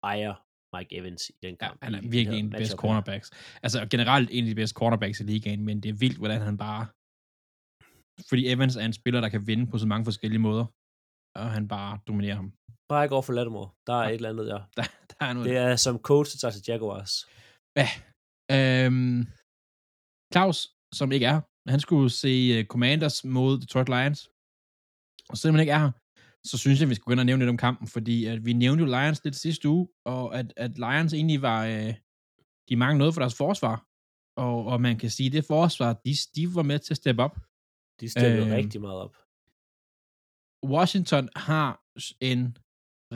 ejer Mike Evans i den Ja, kamp. han er virkelig en af de bedste cornerbacks. Altså generelt en af de bedste cornerbacks i ligaen, men det er vildt, hvordan han bare... Fordi Evans er en spiller, der kan vinde på så mange forskellige måder, og han bare dominerer ham. Bare ikke over for Lattimore. Der er Ja. et eller andet der. Der, der er noget. Det er som coach, der tager til Jaguars. Ja. Øhm, Claus, som ikke er han skulle se uh, Commanders mod Detroit Lions. Og selvom han ikke er her, så synes jeg, vi skulle gå ind og nævne lidt om kampen, fordi at vi nævnte jo Lions lidt sidste uge, og at, at Lions egentlig var, øh, de mangler noget for deres forsvar. Og, og man kan sige, at det forsvar, de, de var med til at steppe op. De stillede øh, rigtig meget op. Washington har en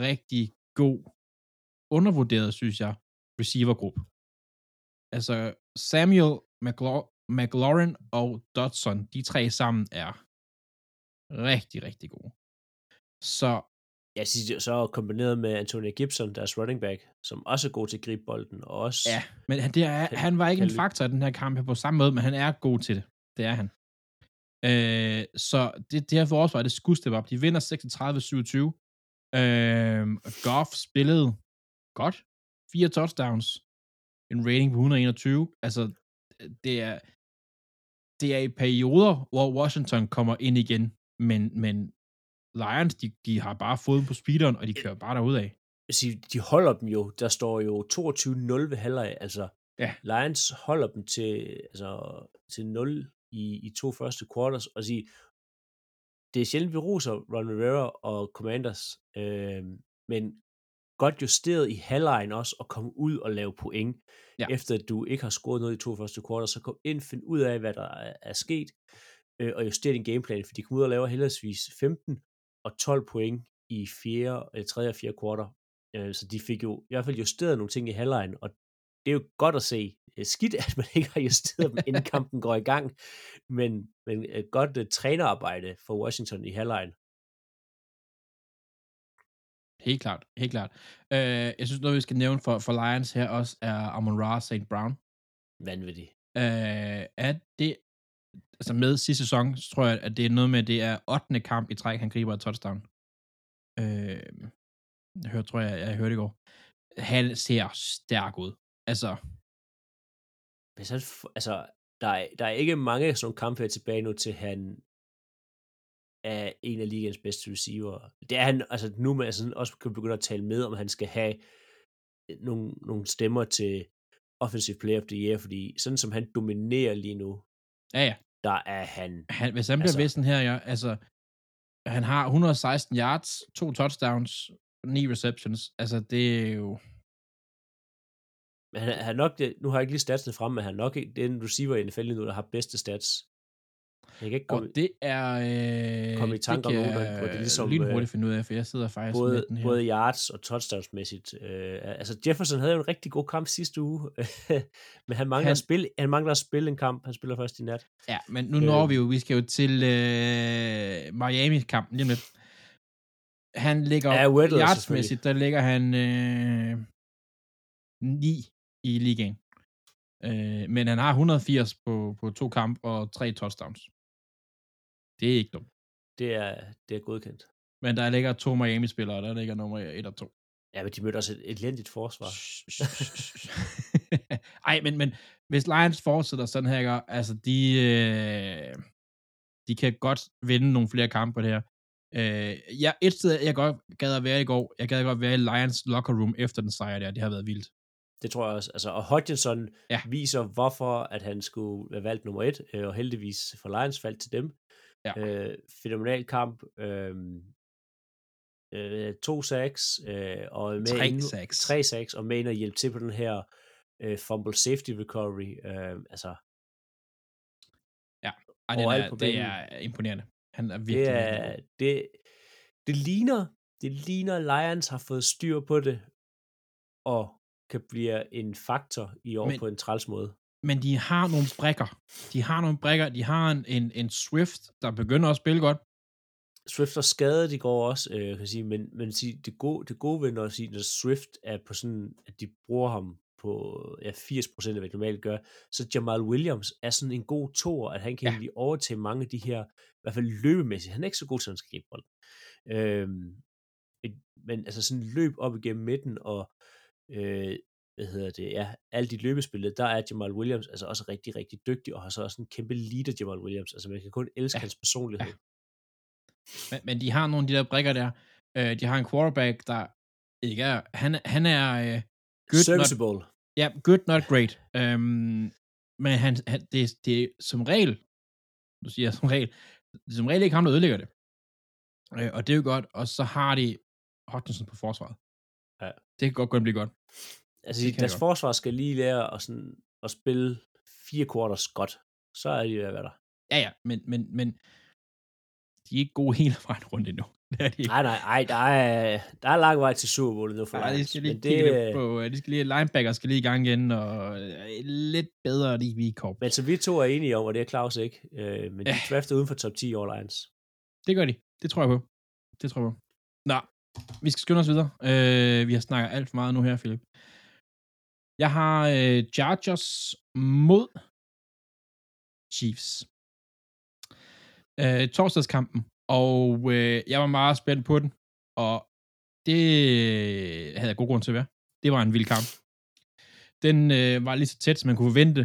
rigtig god, undervurderet, synes jeg, receivergruppe. Altså, Samuel, McLau- McLaurin og Dodson, de tre sammen er rigtig, rigtig gode. Så Jeg synes, det er så kombineret med Antonio Gibson, deres running back, som også er god til at gribe bolden, og også... ja, men han, det er, han var ikke kan en faktor i den her kamp på samme måde, men han er god til det. Det er han. Øh, så det, det her forsvar, det skulle steppe op. De vinder 36-27. Øh, Goff spillede godt. Fire touchdowns. En rating på 121. Altså, det er, det er i perioder, hvor Washington kommer ind igen, men, men Lions, de, de har bare fået på speederen, og de kører bare derudad. Jeg siger, de holder dem jo, der står jo 22-0 ved halvleg, altså Ja. Lions holder dem til, altså, til 0 i, i to første quarters, og sige, det er sjældent, vi roser Ron Rivera og Commanders, øh, men godt justeret i halvlejen også, at komme ud og lave point, Ja. efter at du ikke har scoret noget i to første quarters, så kom ind, find ud af, hvad der er, sket, øh, og justere din gameplan, for de kom ud og laver heldigvis 15 og 12 point i fjerde, eller tredje og fjerde kvarter. Øh, så de fik jo i hvert fald justeret nogle ting i halvlejen, og det er jo godt at se. Øh, Skidt, at man ikke har justeret dem, inden kampen går i gang, men, men et godt uh, trænerarbejde for Washington i halvlejen. Helt klart, helt klart. Øh, jeg synes, noget, vi skal nævne for, for Lions her også, er Amon Ra St. Brown. Vanvittigt. Øh, er det, altså med sidste sæson, så tror jeg, at det er noget med, at det er 8. kamp i træk, han griber et touchdown. Øh, jeg hørte, tror jeg, jeg hørte i går. Han ser stærk ud. Altså, Hvis han, altså, der er, der er ikke mange sådan nogle kampe her tilbage nu, til han er en af ligens bedste receiver. Det er han, altså nu med altså, også kan begynde at tale med, om han skal have nogle, nogle stemmer til offensive player of the year, fordi sådan som han dominerer lige nu, Ja, ja. der er han... Han, hvis han bliver Altså- altså, her, ja, altså, han har 116 yards, to touchdowns, ni receptions. Altså, det er jo... Men han, han nok, det- nu har jeg ikke lige statsene frem, men han nok ikke den receiver i NFL nu, der har bedste stats. Jeg kan ikke Og komme, det er... Øh, komme i tanke om det nogen, der- hvor det ligesom, lynhurtigt finde ud af, for jeg sidder faktisk både, med den her. både yards og touchdowns-mæssigt. Øh, altså Jefferson havde jo en rigtig god kamp sidste uge, men han mangler, Han- han, at spille, han mangler at spille en kamp. Han spiller først i nat. Ja, men nu når Øh. vi jo, vi skal jo til øh, Miami-kampen lige lidt. Han ligger Ja, yardsmæssigt, der ligger han øh, 9 i ligaen. Øh, men han har 180 på, på to kampe og tre touchdowns. Det er ikke dumt. Det er, det er godkendt. Men der ligger to Miami-spillere, der ligger nummer 1 og 2. Ja, men de mødte også et elendigt forsvar. Ej, men, men hvis Lions fortsætter sådan her, altså de, øh, de kan godt vinde nogle flere kampe på det her. Øh, ja, et sted, jeg godt gad at være i går, jeg gad godt være i Lions locker room efter den sejr der, det har været vildt. Det tror jeg også. Altså, og Hodgkinson Ja. ja. viser, hvorfor at han skulle være valgt nummer et, øh, og heldigvis for Lions faldt til dem. Ja. Øh, fenomenal kamp. Øh, øh, to sacks, øh, og med Tre inde- sacks. Tre sacks, og med ind hjælpe til på den her øh, fumble safety recovery. Øh, altså, Ej, den Overalt er, på det banen. er imponerende. Han er det, virkelig, er, virkelig god. det, det ligner, det ligner, Lions har fået styr på det, og kan blive en faktor i år Men- på en træls måde. Men de har nogle brækker. De har nogle brækker. De har en, en, en Swift, der begynder at spille godt. Swift er skadet i går også, øh, kan sige, men, men sige, det, gode, det gode ved, når, sige, når Swift er på sådan, at de bruger ham på ja, 80% af, hvad de normalt gør, så Jamal Williams er sådan en god toer, at han kan Ja. ja. egentlig overtage mange af de her, i hvert fald løbemæssigt, han er ikke så god til, at han skal gribe bolden. Øhm, et, men altså sådan løb op igennem midten, og øh, hvad hedder det, ja, alle de løbespillede, der er Jamal Williams altså også rigtig, rigtig dygtig, og har så også en kæmpe leader, Jamal Williams. Altså man kan kun elske Ja. ja. hans personlighed. Men, men de har nogle af de der brækker der. Øh, de har en quarterback, der ikke er... Han, han er øh, good, not, Serviceable. ja, good, not great. Øhm, men han, han, det, det er som regel, nu siger jeg som regel, det er som regel ikke ham, der ødelægger det. Øh, og det er jo godt. Og så har de Hodgkinson på forsvaret. Ja. Det kan godt gå blive godt. Altså, Det deres forsvar skal lige lære at, sådan, at spille fire quarters godt. Så er de ved at være der. Ja, ja, men, men, men de er ikke gode hele vejen rundt endnu. Det er de ikke. Nej, nej, nej, der er, der er lang vej til Super Bowl nu for Ja, de skal lige det... på, de skal lige, linebacker skal lige i gang igen, og øh, lidt bedre lige vi korp. men så vi to er enige om, og det er Claus ikke, øh, men de Ja. drafter uden for top 10 over Lions. Det gør de. Det tror jeg på. Det tror jeg på. Nå, vi skal skynde os videre. Øh, vi har snakket alt for meget nu her, Philip. Jeg har øh, Chargers mod Chiefs. Øh, torsdagskampen, og øh, jeg var meget spændt på den, og det øh, havde jeg god grund til at være. Det var en vild kamp. Den øh, var lige så tæt, som man kunne forvente,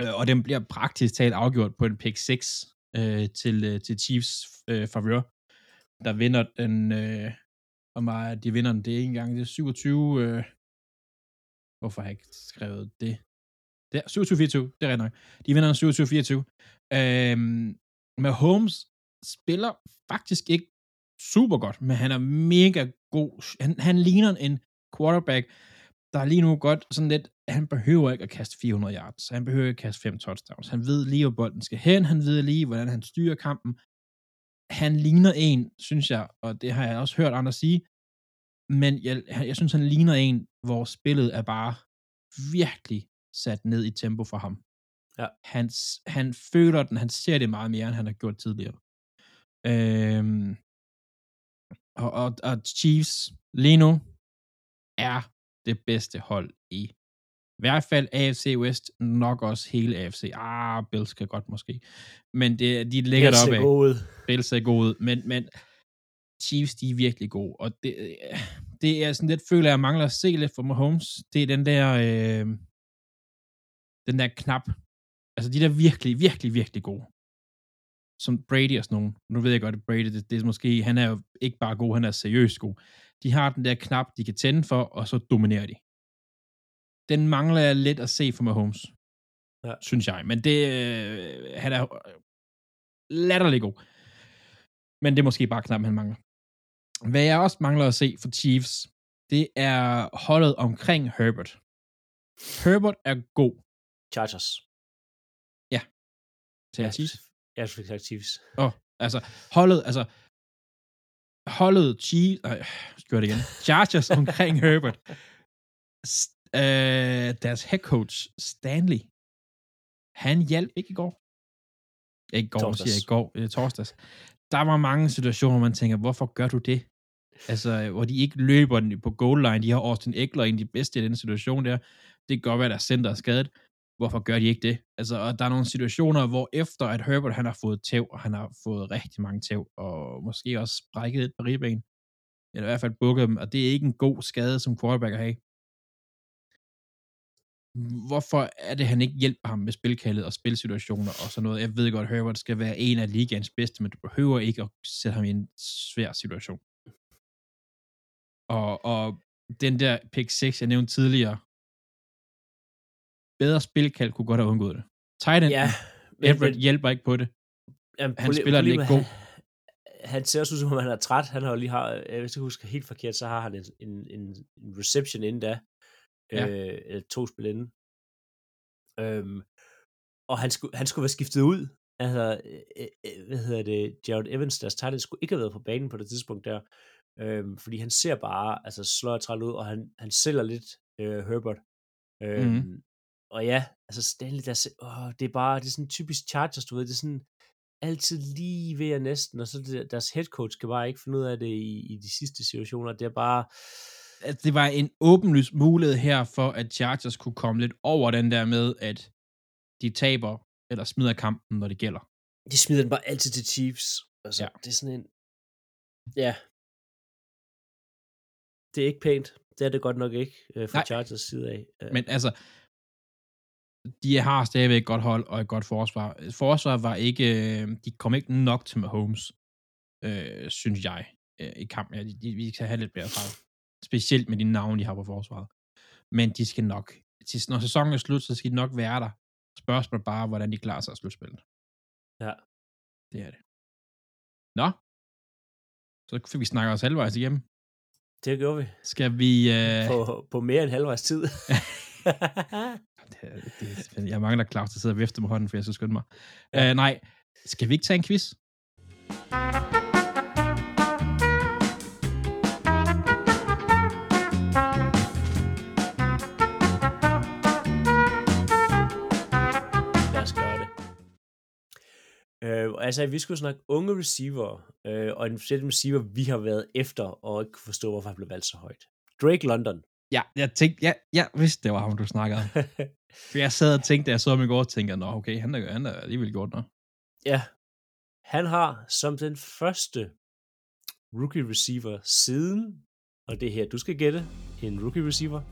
øh, og den bliver praktisk talt afgjort på en pick 6 øh, til, øh, til Chiefs øh, favør, der vinder den, øh, og at de vinder den, det er ikke engang, det er 27, øh, hvorfor har jeg ikke skrevet det? Det er 27-24, det er rigtigt nok. De vinder den 27-24. Øhm, med Holmes spiller faktisk ikke super godt, men han er mega god. Han, han ligner en quarterback, der er lige nu godt sådan lidt, han behøver ikke at kaste 400 yards, han behøver ikke at kaste 5 touchdowns, han ved lige, hvor bolden skal hen, han ved lige, hvordan han styrer kampen. Han ligner en, synes jeg, og det har jeg også hørt andre sige, men jeg, jeg synes, han ligner en, hvor spillet er bare virkelig sat ned i tempo for ham. Ja. Han, han føler den, han ser det meget mere, end han har gjort tidligere. Øhm, og, og, og Chiefs lige nu er det bedste hold i i hvert fald AFC West, nok også hele AFC. Ah, Bills kan godt måske. Men det, de ligger Bills deroppe ser af. gode. Bills er gode, men, men Chiefs, de er virkelig gode. Og det, det er sådan lidt, føler jeg mangler at se lidt for Mahomes. Det er den der, øh, den der knap. Altså de der virkelig, virkelig, virkelig gode. Som Brady og sådan nogle. Nu ved jeg godt, at Brady, det, det er måske, han er jo ikke bare god, han er seriøst god. De har den der knap, de kan tænde for, og så dominerer de. Den mangler jeg lidt at se for Mahomes. Ja. Synes jeg. Men det, øh, han er øh, latterlig god. Men det er måske bare knap, han mangler. Hvad jeg også mangler at se for Chiefs, det er holdet omkring Herbert. Herbert er god Chargers. til at Chiefs. Jeg fik sagt Chiefs. Åh, oh, altså, holdet, altså, holdet Chiefs, nej, skal det igen, Chargers omkring Herbert, øh, deres head coach, Stanley, han hjalp ikke i går. Ikke i går, Torsdags. siger jeg i går, øh, torsdags. Der var mange situationer, hvor man tænker, hvorfor gør du det? Altså, hvor de ikke løber den på goal line. De har Austin Eckler en af de bedste i den situation der. Det kan godt være, at deres center er skadet. Hvorfor gør de ikke det? Altså, og der er nogle situationer, hvor efter at Herbert han har fået tæv, og han har fået rigtig mange tæv, og måske også brækket et par ribben, eller i hvert fald bukket dem, og det er ikke en god skade som quarterback at have. Hvorfor er det, han ikke hjælper ham med spilkaldet og spilsituationer og sådan noget? Jeg ved godt, Herbert skal være en af ligaens bedste, men du behøver ikke at sætte ham i en svær situation. Og, og den der pick 6, jeg nævnte tidligere, bedre spilkald kunne godt have undgået det. Titan, Ja, Everett hjælper ikke på det. Jamen, Han spiller problemet er, god. Han, han ser også ud som om, han er træt. Han har jo lige har, øh, hvis jeg husker helt forkert, så har han en, en, en, en reception inden da. Ja. Øh, eller to spil inden. Øhm, og han skulle, han skulle være skiftet ud. Altså, øh, øh, hvad hedder det, Jared Evans, deres tight end, skulle ikke have været på banen på det tidspunkt der. Øhm, fordi han ser bare, altså slår træt ud, og han, han sælger lidt øh, Herbert. Øhm, Mhm. Og ja, altså Stanley, der, åh, det er bare, det er sådan typisk Chargers, du ved, det er sådan altid lige ved at næsten, og så deres head coach kan bare ikke finde ud af det i, i de sidste situationer. Det er bare, at det var en åbenlys mulighed her for, at Chargers kunne komme lidt over den der med, at de taber eller smider kampen, når det gælder. de smider den bare altid til Chiefs. Altså, Ja. det er sådan en, ja, det er ikke pænt. Det er det godt nok ikke, øh, fra Nej. Chargers side af. Øh, Men altså, de har stadigvæk et godt hold og et godt forsvar. Forsvar var ikke, øh, de kom ikke nok til Mahomes, øh, synes jeg, øh, i kampen. Ja, de, de, vi skal have lidt bedre fra. Specielt med de navne, de har på forsvaret. Men de skal nok, til, når sæsonen er slut, så skal de nok være der. Spørgsmålet bare, hvordan de klarer sig af slutspillet. Ja. Det er det. Nå. Så fik vi snakket os halvvejs igennem. det gjorde vi Skal vi... Øh, på, på mere end halvvejs tid. det, det, det, jeg mangler Claus, der sidder og vifter med hånden, for jeg skal skynde mig. Ja. Uh, nej, skal vi ikke tage en quiz? Altså, vi skulle snakke unge receiver, øh, og en speciel receiver, vi har været efter, og ikke kunne forstå, hvorfor han blev valgt så højt. Drake London. Ja, jeg tænkte, ja, jeg vidste, det var ham, du snakkede om. For jeg sad og tænkte, da jeg så ham i går, og tænkte, nå, okay, han er, han er alligevel gjort noget. ja, han har som den første rookie receiver siden, og det er her, du skal gætte, en rookie receiver,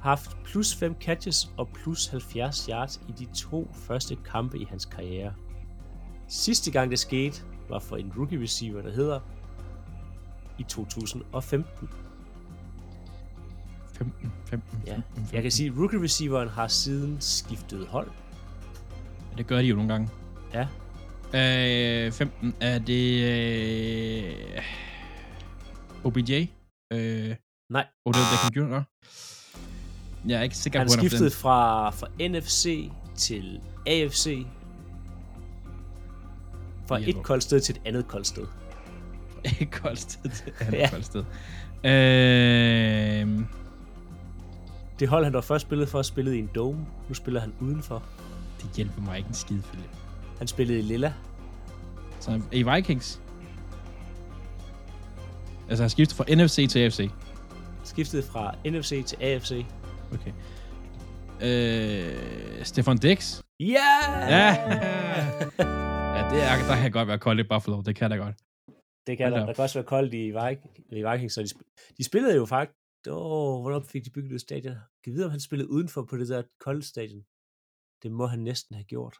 haft plus 5 catches og plus 70 yards i de to første kampe i hans karriere. Sidste gang det skete, var for en rookie receiver, der hedder i 2015. 15, 15, Ja, 15, 15. jeg kan sige, at rookie receiveren har siden skiftet hold. Det gør de jo nogle gange. Ja, Øh, 15, er det øh, OBJ? Øh, nej, Odell Beckham Jr.? Jeg er ikke sikker han på, at skiftede fra, fra NFC til AFC. Fra et koldt sted til et andet koldt sted. Ikke koldt sted til andet Ja. koldt sted. Øh, Det hold, han var først spillet for, spillede i en dome. Nu spiller han udenfor. det hjælper mig ikke en skid, Philip. Han spillede i Lilla. Så i Vikings? Altså, han skiftet fra NFC til AFC. Skiftede fra NFC til AFC. Okay. Øh, Stefan Dix? Ja! Ja! ja, det er, der kan godt være koldt i Buffalo. Det kan der godt. Det kan der. da. Der kan også være koldt i, i Vikings. Så de, sp- de spillede jo faktisk... Åh, hvornår fik de bygget et stadion? Kan vide, om han spillede udenfor på det der kolde stadion? Det må han næsten have gjort.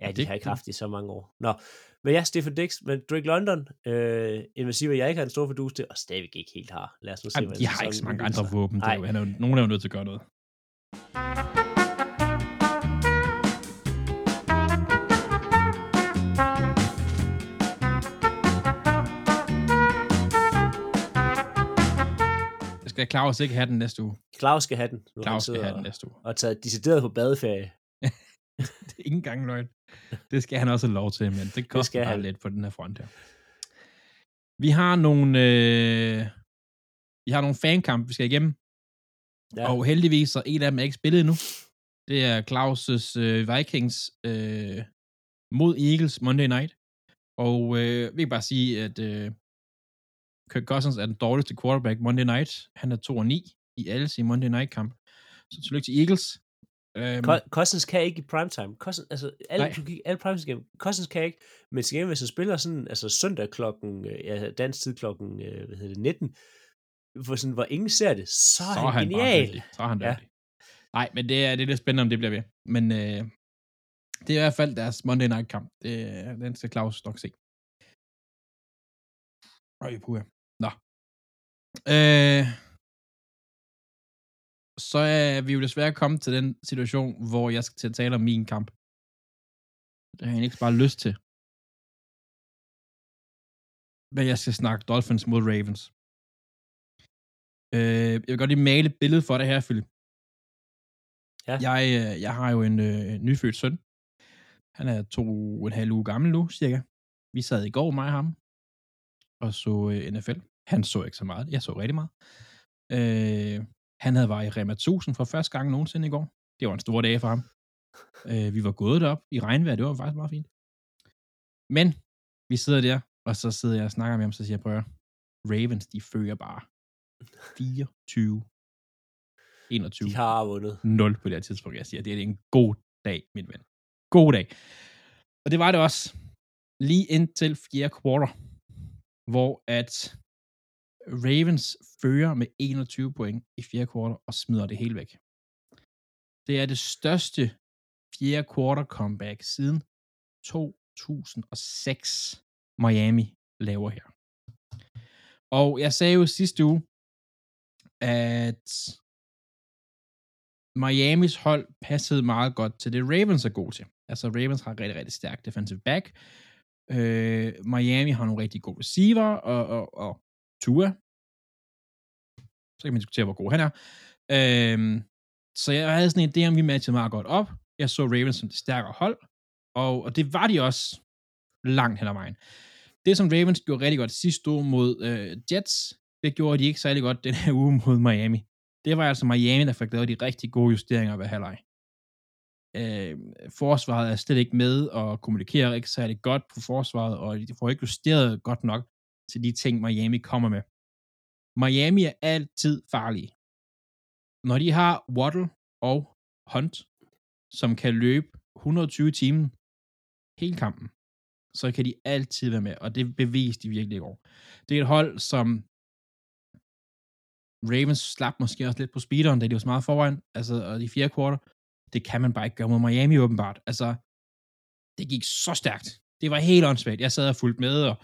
Ja, de det- har ikke haft det i så mange år. Nå, men ja, Stephen Dix, men Drake London, øh, en receiver, jeg ikke har en stor fordus til, og stadigvæk ikke helt har. Lad os nu se, hvordan de har ikke så mange andre våben. Det er Nej. han er jo, nogen er jo nødt til at gøre noget. Skal Claus ikke have den næste uge? Claus skal have den. Nu Claus skal have den og- næste uge. Og taget decideret på badeferie. Det er ikke engang løgn. Det skal han også have lov til, men det koster skal bare han. lidt på den her front her. Vi har nogle, øh, vi har nogle fankamp, vi skal igennem. Ja. Og heldigvis, så en af dem er ikke spillet endnu. Det er Claus' øh, Vikings øh, mod Eagles Monday Night. Og øh, vi kan bare sige, at øh, Kirk Cousins er den dårligste quarterback Monday Night. Han er 2 og 9 i alle sine Monday Night kamp. Så tillykke til Eagles. Øhm, Co- Cousins kan ikke i primetime. Cousins, altså, alle, Nej. du alle primetime game. Cousins kan ikke, men til gengæld, hvis han spiller sådan, altså søndag klokken, øh, ja, dansk tid klokken, øh, hvad hedder det, 19, hvor, sådan, hvor ingen ser det, så er så han, er han bare genial. dygtig. Så er han Ja. dygtig. Nej, men det er, det er lidt spændende, om det bliver ved. Men øh, det er i hvert fald deres Monday Night kamp. Det, den skal Claus nok se. Øj, puha. Øh, så er vi jo desværre kommet til den situation, hvor jeg skal til at tale om min kamp. Det har jeg ikke bare lyst til. Men jeg skal snakke Dolphins mod Ravens. Øh, jeg vil godt lige male et billede for dig her, Philip. Ja. Jeg, øh, jeg har jo en øh, nyfødt søn. Han er to og en halv uge gammel nu, cirka. Vi sad i går, mig og ham, og så øh, NFL. Han så ikke så meget. Jeg så rigtig meget. Øh, han havde været i Rema 1000 for første gang nogensinde i går. Det var en stor dag for ham. Øh, vi var gået derop i regnvejr. Det var faktisk meget fint. Men vi sidder der, og så sidder jeg og snakker med ham, så siger jeg, prøv at Ravens, de fører bare 24 21 De har vundet. 0 på det her tidspunkt. Jeg siger, det er en god dag, min ven. God dag. Og det var det også. Lige indtil fjerde quarter, hvor at Ravens fører med 21 point i fjerde kvartal og smider det hele væk. Det er det største fjerde quarter comeback siden 2006 Miami laver her. Og jeg sagde jo sidste uge, at Miamis hold passede meget godt til det, Ravens er god til. Altså, Ravens har rigtig, rigtig stærk defensive back. Øh, Miami har nogle rigtig gode receiver, og, og, og Tua. Så kan man diskutere, hvor god han er. Øhm, så jeg havde sådan en idé om, vi matchede meget godt op. Jeg så Ravens som det stærkere hold, og, og det var de også langt hen ad vejen. Det, som Ravens gjorde rigtig godt sidste uge mod øh, Jets, det gjorde de ikke særlig godt den her uge mod Miami. Det var altså Miami, der fik lavet de rigtig gode justeringer ved halvleg. Øh, forsvaret er slet ikke med og kommunikerer ikke særlig godt på forsvaret, og de får ikke justeret godt nok til de ting, Miami kommer med. Miami er altid farlige. Når de har Waddle og Hunt, som kan løbe 120 timer hele kampen, så kan de altid være med, og det beviste de virkelig i går. Det er et hold, som Ravens slap måske også lidt på speederen, da de var så meget foran, altså og de fjerde kvarter. Det kan man bare ikke gøre mod Miami åbenbart. Altså, det gik så stærkt. Det var helt åndssvagt. Jeg sad og fulgte med, og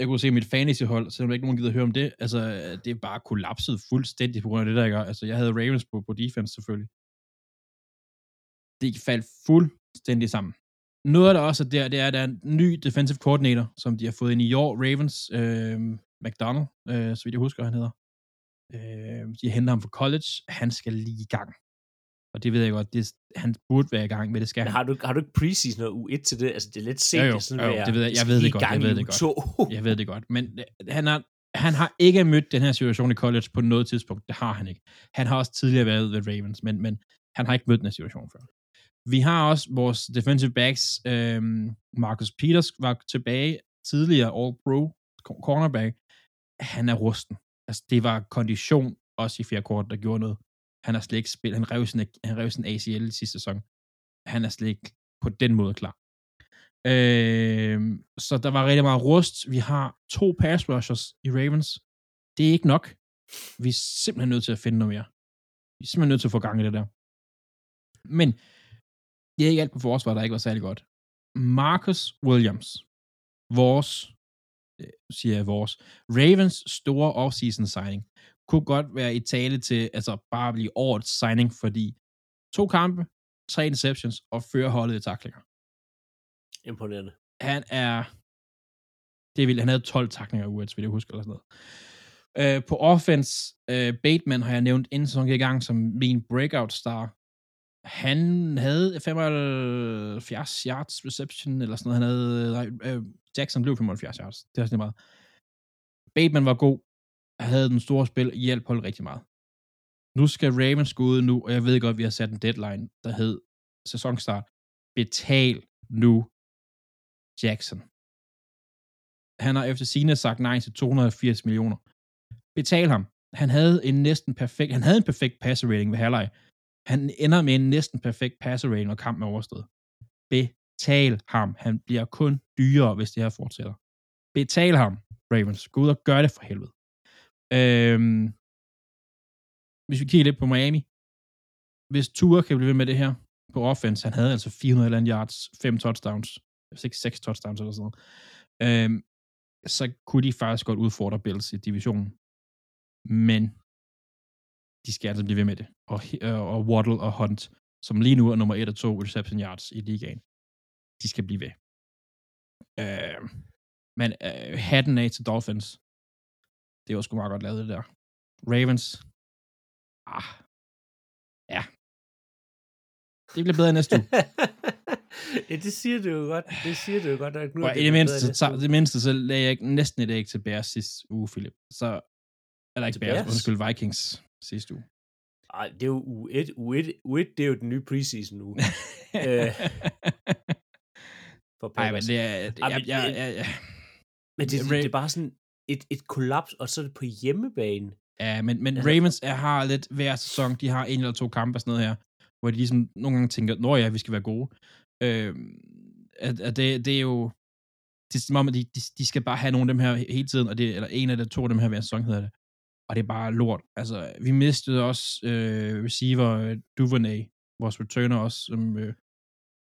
jeg kunne se mit fantasyhold, selvom ikke nogen gider høre om det. Altså, det er bare kollapset fuldstændig på grund af det, der gør. Altså, jeg havde Ravens på, på defense selvfølgelig. Det faldt fuldstændig sammen. Noget af det også er der, det er, at der er en ny defensive coordinator, som de har fået ind i år, Ravens, øh, McDonald, øh, så vidt jeg husker, han hedder. Øh, de henter ham fra college. Han skal lige i gang. Og det ved jeg godt, det, han burde være i gang med, det skal Men han. har du, har du ikke preseason og U1 til det? Altså, det er lidt sent. Jo, jo, sådan, jo, at det ved jeg- jeg ved det godt, jeg ved det godt. U2. Jeg ved det godt, men øh, han har, han har ikke mødt den her situation i college på noget tidspunkt. Det har han ikke. Han har også tidligere været ved Ravens, men, men han har ikke mødt den her situation før. Vi har også vores defensive backs. Øhm, Marcus Peters var tilbage tidligere All-Pro cornerback. Han er rusten. Altså, det var kondition også i fjerde kort, der gjorde noget. Han har slet ikke spillet. Han rev sin, han rev sin ACL i sidste sæson. Han er slet ikke på den måde klar. Øh, så der var rigtig meget rust. Vi har to pass rushers i Ravens. Det er ikke nok. Vi er simpelthen nødt til at finde noget mere. Vi er simpelthen nødt til at få gang i det der. Men det er ikke alt på forsvar, der ikke var særlig godt. Marcus Williams, vores, øh, siger jeg vores, Ravens store offseason signing, kunne godt være i tale til, altså bare blive årets signing, fordi to kampe, tre interceptions og fører holdet i taklinger. Imponerende. Han er, det er vildt, han havde 12 taklinger i UH, vil jeg huske, eller sådan noget. Øh, på offense, øh, Bateman har jeg nævnt inden sæsonen gik i gang som min breakout star. Han havde 75 yards reception, eller sådan noget. Han havde, nej, øh, Jackson blev 75 yards. Det er sådan meget. Bateman var god, havde den store spil, hjælp holdt rigtig meget. Nu skal Ravens gå ud nu, og jeg ved godt, at vi har sat en deadline, der hed sæsonstart. Betal nu Jackson. Han har efter sine sagt nej til 280 millioner. Betal ham. Han havde en næsten perfekt, han havde en perfekt passer rating ved halvleg. Han ender med en næsten perfekt passer rating, når kampen er overstået. Betal ham. Han bliver kun dyrere, hvis det her fortsætter. Betal ham, Ravens. Gå ud og gør det for helvede. Øhm, hvis vi kigger lidt på Miami, hvis Tua kan blive ved med det her på offense, han havde altså 400 yards, 5 touchdowns, 6, 6 touchdowns eller sådan noget, øhm, så kunne de faktisk godt udfordre Bills i divisionen. Men de skal altså blive ved med det. Og, øh, og Waddle og Hunt, som lige nu er nummer 1 og 2 reception yards i ligaen, de skal blive ved. Øh, men øh, hatten af til Dolphins, det var sgu meget godt lavet det der. Ravens, ah, ja. Det bliver bedre næste uge. ja, det siger du jo godt. Det siger du jo godt. At nu og i det mindste, så, det mindste, så lagde jeg næsten et æg til Bears sidste uge, Philip. Så, eller ikke Bears, Bears, undskyld, Vikings sidste uge. Ej, det er jo u 1. U 1, U 1 det er jo den nye preseason uge. øh, for Ej, men det er... Det, men, jeg, jeg, jeg, men det, det, det er bare sådan et, et kollaps, og så er det på hjemmebane. Ja, men, men altså, Ravens er, har lidt hver sæson, de har en eller to kampe og sådan noget her, hvor de ligesom nogle gange tænker, nå ja, vi skal være gode. Øh, at, at det, det er jo, det er som om, at de, de, de skal bare have nogle af dem her hele tiden, og det, eller en af de to af dem her hver sæson hedder det. Og det er bare lort. Altså, vi mistede også øh, receiver Duvernay, vores returner også, som øh,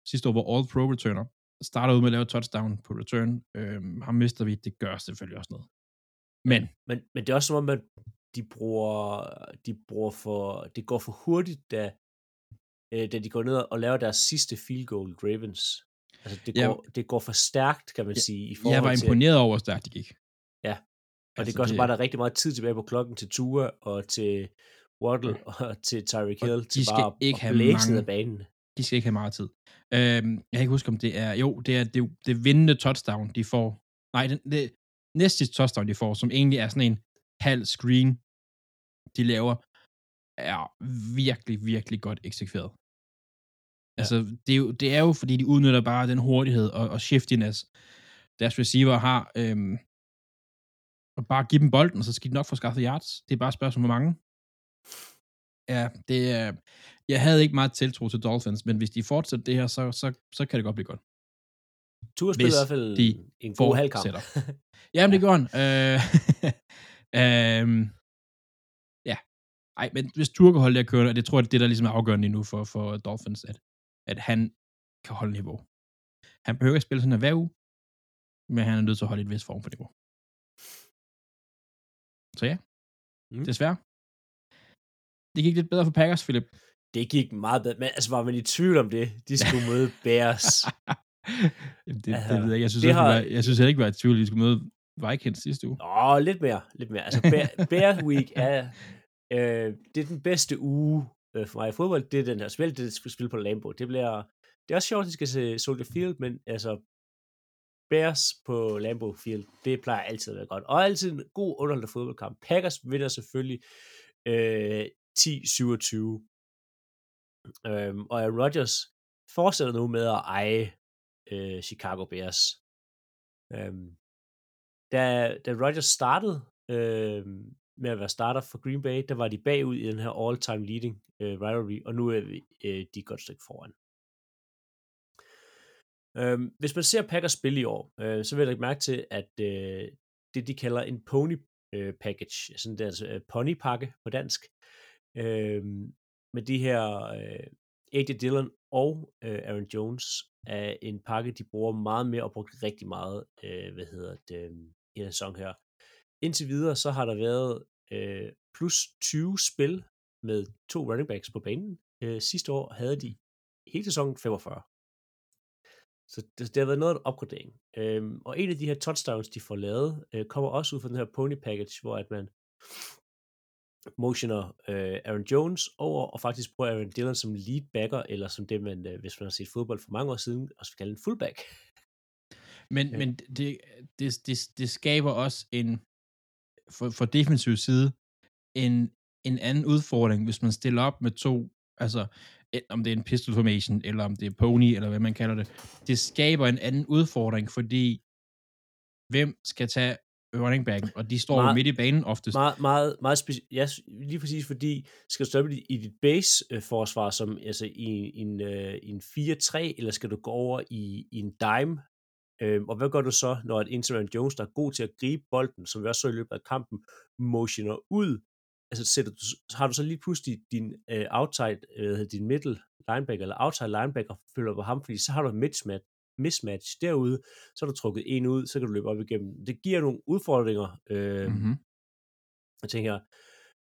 sidste år var All-Pro returner. Starter ud med at lave touchdown på return. Øh, ham mister vi, det gør selvfølgelig også noget. Men, men, men det er også som om, at de bruger, de bruger for, det går for hurtigt, da, øh, da de går ned og laver deres sidste field goal, Ravens. Altså, det går, ja, det går for stærkt, kan man ja, sige. I forhold jeg var imponeret til, over, hvor stærkt det gik. Ja, og altså, det gør så bare, der er rigtig meget tid tilbage på klokken til Tua og til Waddle og til Tyreek Hill de til skal bare ikke have mange, af banen. De skal ikke have meget tid. Øhm, jeg kan ikke huske, om det er... Jo, det er det, det vindende touchdown, de får. Nej, det, det næste touchdown, de får, som egentlig er sådan en halv screen, de laver, er virkelig, virkelig godt eksekveret. Ja. Altså, det er, jo, det er jo, fordi de udnytter bare den hurtighed og, og shiftiness, deres receiver har, øhm, og bare give dem bolden, så skal de nok få skaffet yards. Det er bare et spørgsmål, hvor mange. Ja, det er, jeg havde ikke meget tiltro til Dolphins, men hvis de fortsætter det her, så, så, så kan det godt blive godt. Tua spiller i hvert fald de en god halvkamp. Jamen, det gjorde han. Øh, øh, ja. Ej, men hvis Tua kan holde det at køre, og det tror jeg, det er der ligesom er afgørende nu for, for Dolphins, at, at han kan holde niveau. Han behøver ikke spille sådan hver uge, men han er nødt til at holde et vis form for niveau. Så ja, mm. desværre. Det gik lidt bedre for Packers, Philip. Det gik meget bedre, men altså var man i tvivl om det? De skulle møde Bears. Det, altså, det ved jeg. Jeg synes, det har... var, jeg synes jeg ikke var i tvivl, at de skulle møde Vikings sidste uge. Åh, lidt mere. Lidt mere. Altså, Bear, Bears Week er, øh, det er den bedste uge øh, for mig i fodbold. Det er den her spil, det er spil på Lambo. Det bliver, det er også sjovt, at de skal se Soldier Field, men altså, Bears på Lambeau Field, det plejer altid at være godt. Og altid en god underholdende fodboldkamp. Packers vinder selvfølgelig øh, 10-27. Øhm, og Aaron Rodgers fortsætter nu med at eje øh, Chicago Bears. Øhm, da, da Rodgers startede øh, med at være starter for Green Bay, der var de bagud i den her all-time leading øh, rivalry, og nu er vi, øh, de et godt stykke foran. Øhm, hvis man ser Packers spil i år, øh, så vil jeg lægge mærke til, at øh, det de kalder en pony øh, package, sådan altså, der altså, øh, ponypakke på dansk, øh, med de her øh, A.J. Dillon og øh, Aaron Jones er en pakke, de bruger meget mere og brugt rigtig meget, øh, hvad hedder det, øh, i den sæson her. Indtil videre, så har der været øh, plus 20 spil med to running backs på banen. Øh, sidste år havde de hele sæsonen 45. Så det, det har været noget af en opgradering. Øhm, og en af de her touchdowns, de får lavet, øh, kommer også ud fra den her pony package, hvor at man motioner øh, Aaron Jones over, og faktisk bruger Aaron Dillon som lead backer, eller som det, man, øh, hvis man har set fodbold for mange år siden, også kalde en fullback. Men, ja. men det, det, det, det skaber også en, for, for defensiv side, en, en anden udfordring, hvis man stiller op med to, altså om det er en pistol formation, eller om det er pony, eller hvad man kalder det. Det skaber en anden udfordring, fordi hvem skal tage running backen, og de står meget, midt i banen oftest. Meget, meget, meget speci- ja, lige præcis fordi, skal du stoppe i dit base-forsvar, som altså i, i en, i en 4-3, eller skal du gå over i, i en dime? Uh, og hvad gør du så, når et Interim Jones, der er god til at gribe bolden, som vi også så i løbet af kampen, motioner ud altså sætter du, har du så lige pludselig din uh, outside, uh, din middle linebacker, eller outside linebacker, følger på ham, fordi så har du et mismatch, mismatch derude, så har du trukket en ud, så kan du løbe op igennem. Det giver nogle udfordringer. Uh, mm-hmm. Jeg tænker,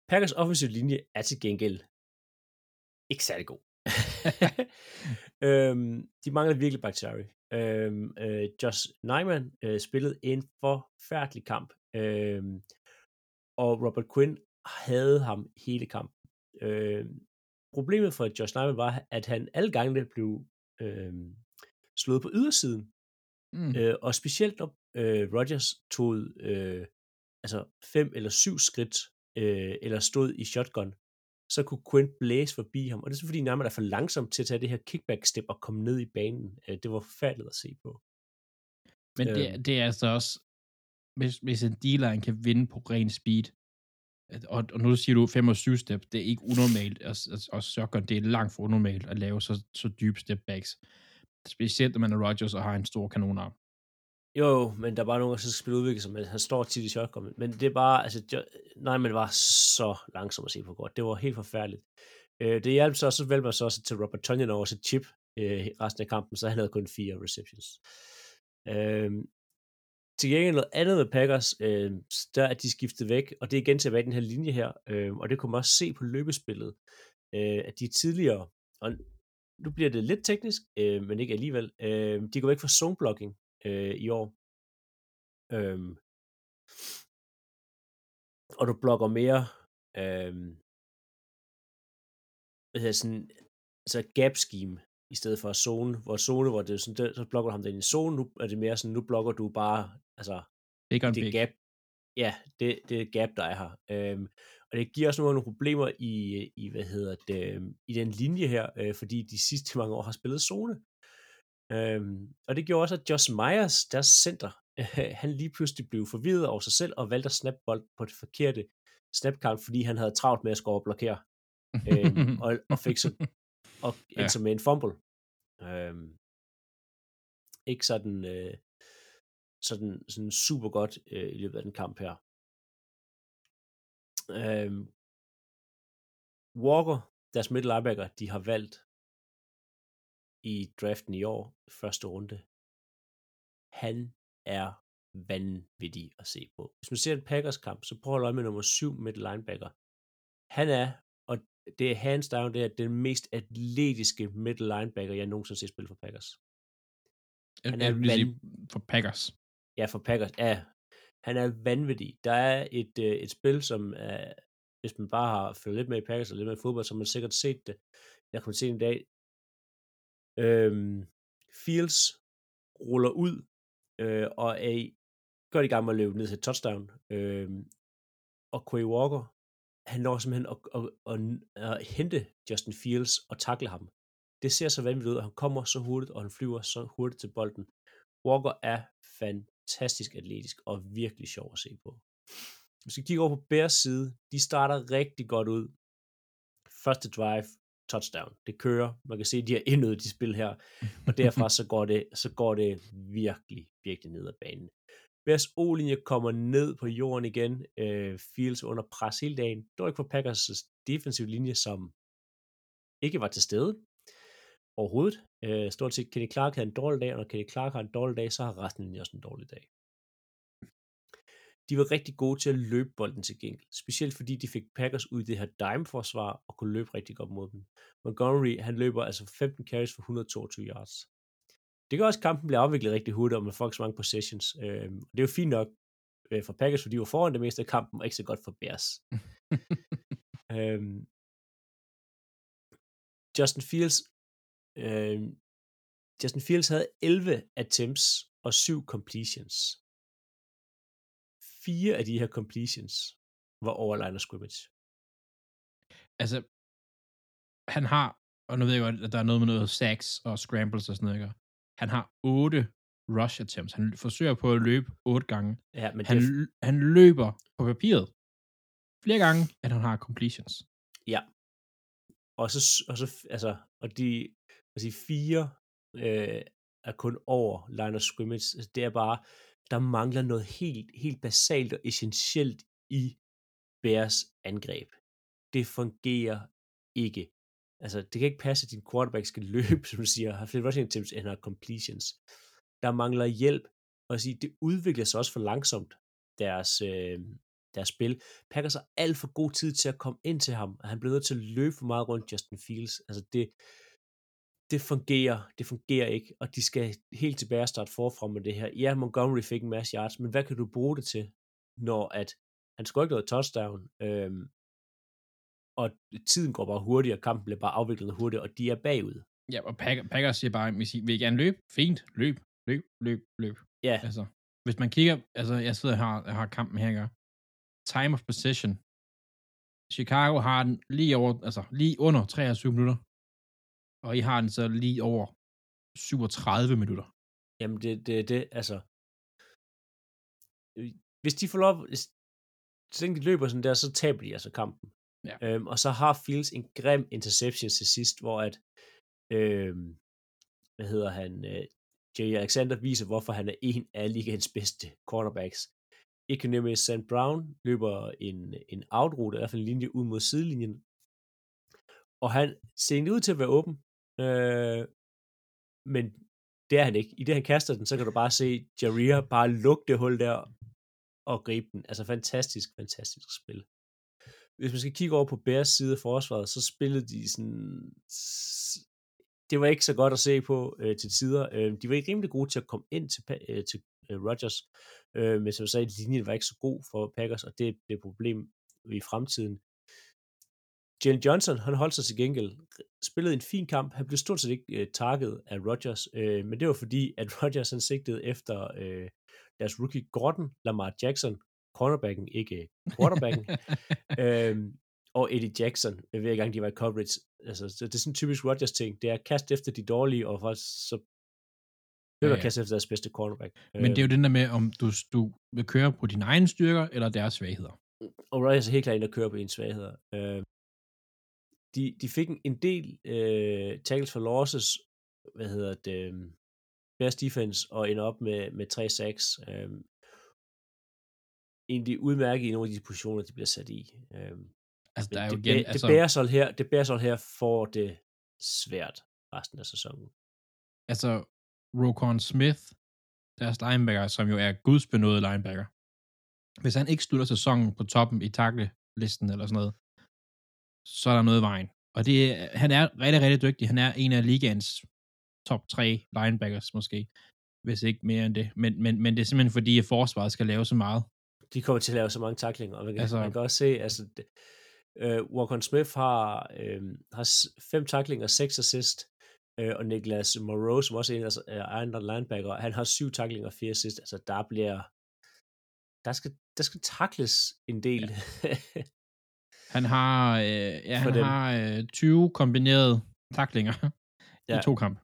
Packers offensiv linje er til gengæld ikke særlig god. øhm, de mangler virkelig Bakhtiari. Øhm, øh, Josh Nyman øh, spillede en forfærdelig kamp. Øhm, og Robert Quinn havde ham hele kampen. Øh, problemet for Josh Nyman var, at han alle gange blev øh, slået på ydersiden. Mm. Øh, og specielt når øh, Rodgers tog øh, altså fem eller syv skridt, øh, eller stod i shotgun, så kunne Quinn blæse forbi ham. Og det er så fordi Nyman er for langsom til at tage det her kickback-step og komme ned i banen. Øh, det var forfærdeligt at se på. Men det, øh, det er altså også, hvis, hvis en D-line kan vinde på ren speed, og, og nu siger du 5 og 7 step, det er ikke unormalt, og, og, og shotgun, det er langt for unormalt at lave så, så dybe step backs. Specielt når man er Rodgers og har en stor kanonarm. Jo, men der er bare nogen, der skal spille udvikling, som han står tit i shotgun. Men det er bare, altså, nej, men det var så langsomt at se på godt. Det var helt forfærdeligt. Øh, det hjalp så, så valgte man så også til Robert Tonyan over sit Chip øh, resten af kampen, så han havde kun fire receptions. Øh, til gengæld noget andet med Packers, øh, der er de skiftet væk, og det er igen tilbage i den her linje her, øh, og det kunne man også se på løbespillet, øh, at de tidligere, og nu bliver det lidt teknisk, øh, men ikke alligevel, øh, de går væk fra zone blocking øh, i år. Øh, og du blokker mere, øh, hedder sådan, altså gap scheme, i stedet for zone, hvor zone, hvor det sådan, så blokker du ham den i zone, nu er det mere sådan, nu blokker du bare, altså, big on det big. gap, ja, det, det gap, der er her. Øhm, og det giver også nogle, problemer i, i, hvad hedder det, i den linje her, øh, fordi de sidste mange år har spillet zone. Øhm, og det gjorde også, at Josh Myers, deres center, øh, han lige pludselig blev forvirret over sig selv, og valgte at snappe bold på det forkerte snapkamp, fordi han havde travlt med at score og blokere. øhm, og, og fik så og endte ja. med en fumble. Øhm, ikke sådan, øh, sådan, sådan super godt øh, i løbet af den kamp her. Øhm, Walker, deres middle linebacker, de har valgt i draften i år, første runde. Han er vanvittig at se på. Hvis man ser en Packers kamp, så prøv at holde med nummer 7 middle linebacker. Han er det er hands down, det er den mest atletiske middle linebacker, jeg nogensinde har set spille for Packers. Han er van... for Packers. Ja, for Packers, ja. Han er vanvittig. Der er et, øh, et spil, som er, hvis man bare har følt lidt med i Packers og lidt med i fodbold, så har man sikkert set det. Jeg kunne se en dag. Øhm, Fields ruller ud øh, og er gør godt i gang med at løbe ned til touchdown. Øh, og Quay Walker han når simpelthen at, at, at, at hente Justin Fields og takle ham. Det ser så vanvittigt ud, at han kommer så hurtigt, og han flyver så hurtigt til bolden. Walker er fantastisk atletisk og virkelig sjov at se på. Hvis vi kigger over på Bears side, de starter rigtig godt ud. Første drive, touchdown. Det kører. Man kan se, at de har indøvet de spil her. Og derfra så går det, så går det virkelig, virkelig ned ad banen. Bears O-linje kommer ned på jorden igen. Øh, Fields under pres hele dagen. Dog ikke på Packers defensive linje, som ikke var til stede. Overhovedet. Øh, stort set Kenny Clark havde en dårlig dag, og når Kenny Clark har en dårlig dag, så har resten også en dårlig dag. De var rigtig gode til at løbe bolden til gengæld, specielt fordi de fik Packers ud i det her dime-forsvar og kunne løbe rigtig godt mod dem. Montgomery, han løber altså 15 carries for 122 yards. Det gør også, at kampen bliver afviklet rigtig hurtigt, og man får ikke så mange possessions. Øh, det er jo fint nok øh, for Packers, fordi de var foran det meste af kampen, og ikke så godt for Bears. øhm, Justin Fields øh, Justin Fields havde 11 attempts og 7 completions. Fire af de her completions var over line of scrimmage. Altså, han har, og nu ved jeg godt, at der er noget med noget sacks og scrambles og sådan noget, ikke? Han har 8 rush attempts. Han forsøger på at løbe 8 gange. Ja, men han, det, han løber på papiret flere gange, end han har completions. Ja. Og så, og så altså, og de, altså fire øh, er kun over line of scrimmage. Altså, det er bare, der mangler noget helt, helt basalt og essentielt i Bears angreb. Det fungerer ikke. Altså, det kan ikke passe, at din quarterback skal løbe, som du siger, har flere rushing attempts, end har completions. Der mangler hjælp, og sige, det udvikler sig også for langsomt, deres, øh, deres spil. Packers har alt for god tid til at komme ind til ham, og han bliver nødt til at løbe for meget rundt Justin Fields. Altså, det, det fungerer, det fungerer ikke, og de skal helt tilbage og starte forfra med det her. Ja, Montgomery fik en masse yards, men hvad kan du bruge det til, når at han skulle ikke noget touchdown, øhm, og tiden går bare hurtigere, kampen bliver bare afviklet hurtigere, og de er bagud. Ja, og Packers, siger bare, hvis I vil gerne løbe? Fint, løb, løb, løb, løb. Ja. Altså, hvis man kigger, altså jeg sidder her, jeg har kampen her? Time of possession. Chicago har den lige over, altså lige under 23 minutter, og I har den så lige over 37 minutter. Jamen, det er det, det, altså... Hvis de får lov, hvis, så længe de løber sådan der, så taber de altså kampen. Ja. Øhm, og så har Fields en grim interception til sidst, hvor at, øhm, hvad hedder han, øh, Jay Alexander viser, hvorfor han er en af ligaens bedste quarterbacks. Economy St. Brown løber en, en outroute, i hvert fald en linje ud mod sidelinjen, og han ser ud til at være åben, øh, men det er han ikke. I det, han kaster den, så kan du bare se Jaria bare lukke det hul der og gribe den. Altså fantastisk, fantastisk spil. Hvis man skal kigge over på Bears side af forsvaret, så spillede de sådan... Det var ikke så godt at se på øh, til tider. Øh, de var ikke rimelig gode til at komme ind til, øh, til øh, Rodgers, øh, men som jeg sagde, linjen var ikke så god for Packers, og det er et problem i fremtiden. Jalen Johnson, han holdt sig til gengæld, spillede en fin kamp. Han blev stort set ikke uh, target af Rodgers, uh, men det var fordi, at Rodgers han sigtede efter uh, deres rookie Gordon Lamar Jackson, cornerbacken, ikke quarterbacken, uh, og Eddie Jackson, hver gang de var i coverage. Altså, så det er sådan typisk Rodgers ting. Det er at kaste efter de dårlige, og faktisk så er ja, ja. kaste efter deres bedste cornerback. Men det er jo den der med, om du, du vil køre på dine egne styrker, eller deres svagheder. Og Rodgers er helt klart ind at køre på ens svagheder. Uh, de, de fik en del øh, tackles for losses, hvad hedder det, øh, Bears defense, og ender op med, med 3 sacks. Øh, egentlig udmærket i nogle af de positioner, de bliver sat i. Øh, altså, der er jo det, igen, det, altså... det Bears her, det Bears her får det svært resten af sæsonen. Altså, Rokon Smith, deres linebacker, som jo er gudsbenået linebacker, hvis han ikke slutter sæsonen på toppen i tackle-listen eller sådan noget, så er der noget i vejen. Og det, han er rigtig, rigtig dygtig. Han er en af ligaens top 3 linebackers måske, hvis ikke mere end det. Men, men, men det er simpelthen fordi, at forsvaret skal lave så meget. De kommer til at lave så mange taklinger, og man kan, altså, man kan også se, altså, uh, Walker Smith har, uh, har fem taklinger, seks assist, uh, og Niklas Moreau, som også er en af andre linebacker, han har syv taklinger og fire assist. Altså, der bliver, der skal, der skal takles en del. Ja. Han har, øh, ja, han dem. har øh, 20 kombinerede taklinger ja. i to kampe.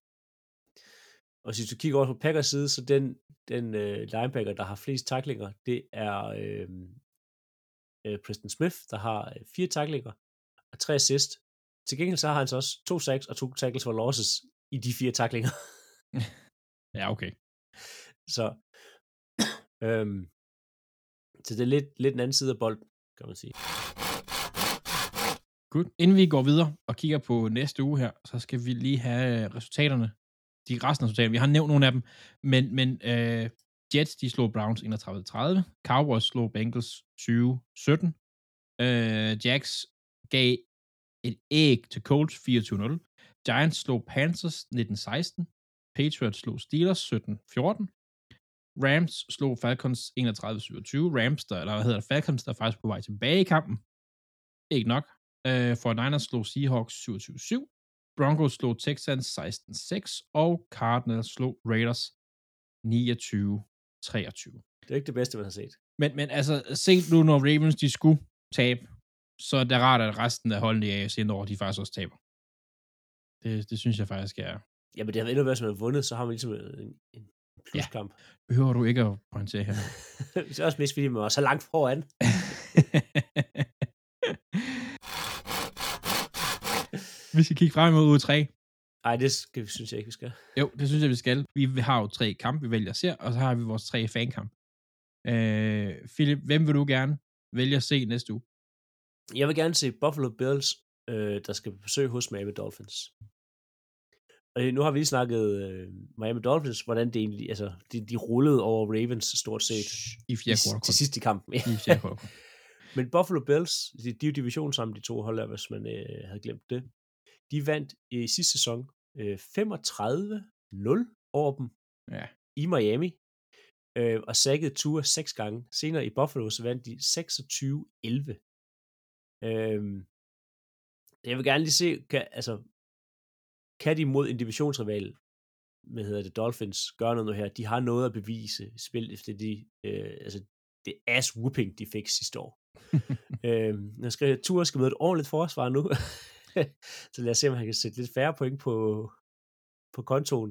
Og hvis du kigger over på Packers side, så den, den øh, linebacker, der har flest taklinger, det er øh, øh, Preston Smith, der har øh, fire taklinger og tre assist. Til gengæld så har han så også to sacks og to tackles for losses i de fire taklinger. ja, okay. Så, øhm, så det er lidt, lidt en anden side af bolden, kan man sige. Good. Inden vi går videre og kigger på næste uge her, så skal vi lige have øh, resultaterne. De resten af resultaterne. Vi har nævnt nogle af dem, men, men uh, Jets, de slog Browns 31-30. Cowboys slog Bengals 20-17. Uh, Jacks gav et æg til Colts 24-0. Giants slog Panthers 19-16. Patriots slog Steelers 17-14. Rams slog Falcons 31-27. Rams, der, eller hvad hedder det, Falcons, der er faktisk på vej tilbage i kampen. Ikke nok. Uh, for Niners slog Seahawks 27-7. Broncos slog Texans 16-6. Og Cardinals slog Raiders 29-23. Det er ikke det bedste, man har set. Men, men altså, se nu, når Ravens de skulle tabe, så er det rart, at resten af holdene i AFC Nord, de faktisk også taber. Det, det synes jeg faktisk er... Ja, men det har endnu været, som man har vundet, så har man ligesom en, en pluskamp. Ja. Behøver du ikke at pointere her. det er også mest, fordi man var så langt foran. vi skal kigge frem mod uge 3. Nej, det skal, synes jeg ikke, vi skal. Jo, det synes jeg, vi skal. Vi har jo tre kampe, vi vælger at se, og så har vi vores tre fankamp. Øh, Philip, hvem vil du gerne vælge at se næste uge? Jeg vil gerne se Buffalo Bills, øh, der skal besøge hos Miami Dolphins. Og nu har vi lige snakket øh, Miami Dolphins, hvordan det egentlig, altså, de, de rullede over Ravens stort set. I fjerde kvartal. Til sidst i kampen. I fjerde kvartal. Men Buffalo Bills, de, de er jo division sammen, de to hold hvis man øh, havde glemt det. De vandt i sidste sæson øh, 35-0 over dem ja. i Miami, øh, og sækkede Tua seks gange. Senere i Buffalo, så vandt de 26-11. Øh, jeg vil gerne lige se, kan, altså, kan de mod en divisionsrival, hvad hedder det, Dolphins, gøre noget her? De har noget at bevise, spil efter de, øh, altså, det ass whooping, de fik sidste år. øh, jeg skal, Tua skal møde et ordentligt forsvar nu. så lad os se, om han kan sætte lidt færre point på, på kontoen.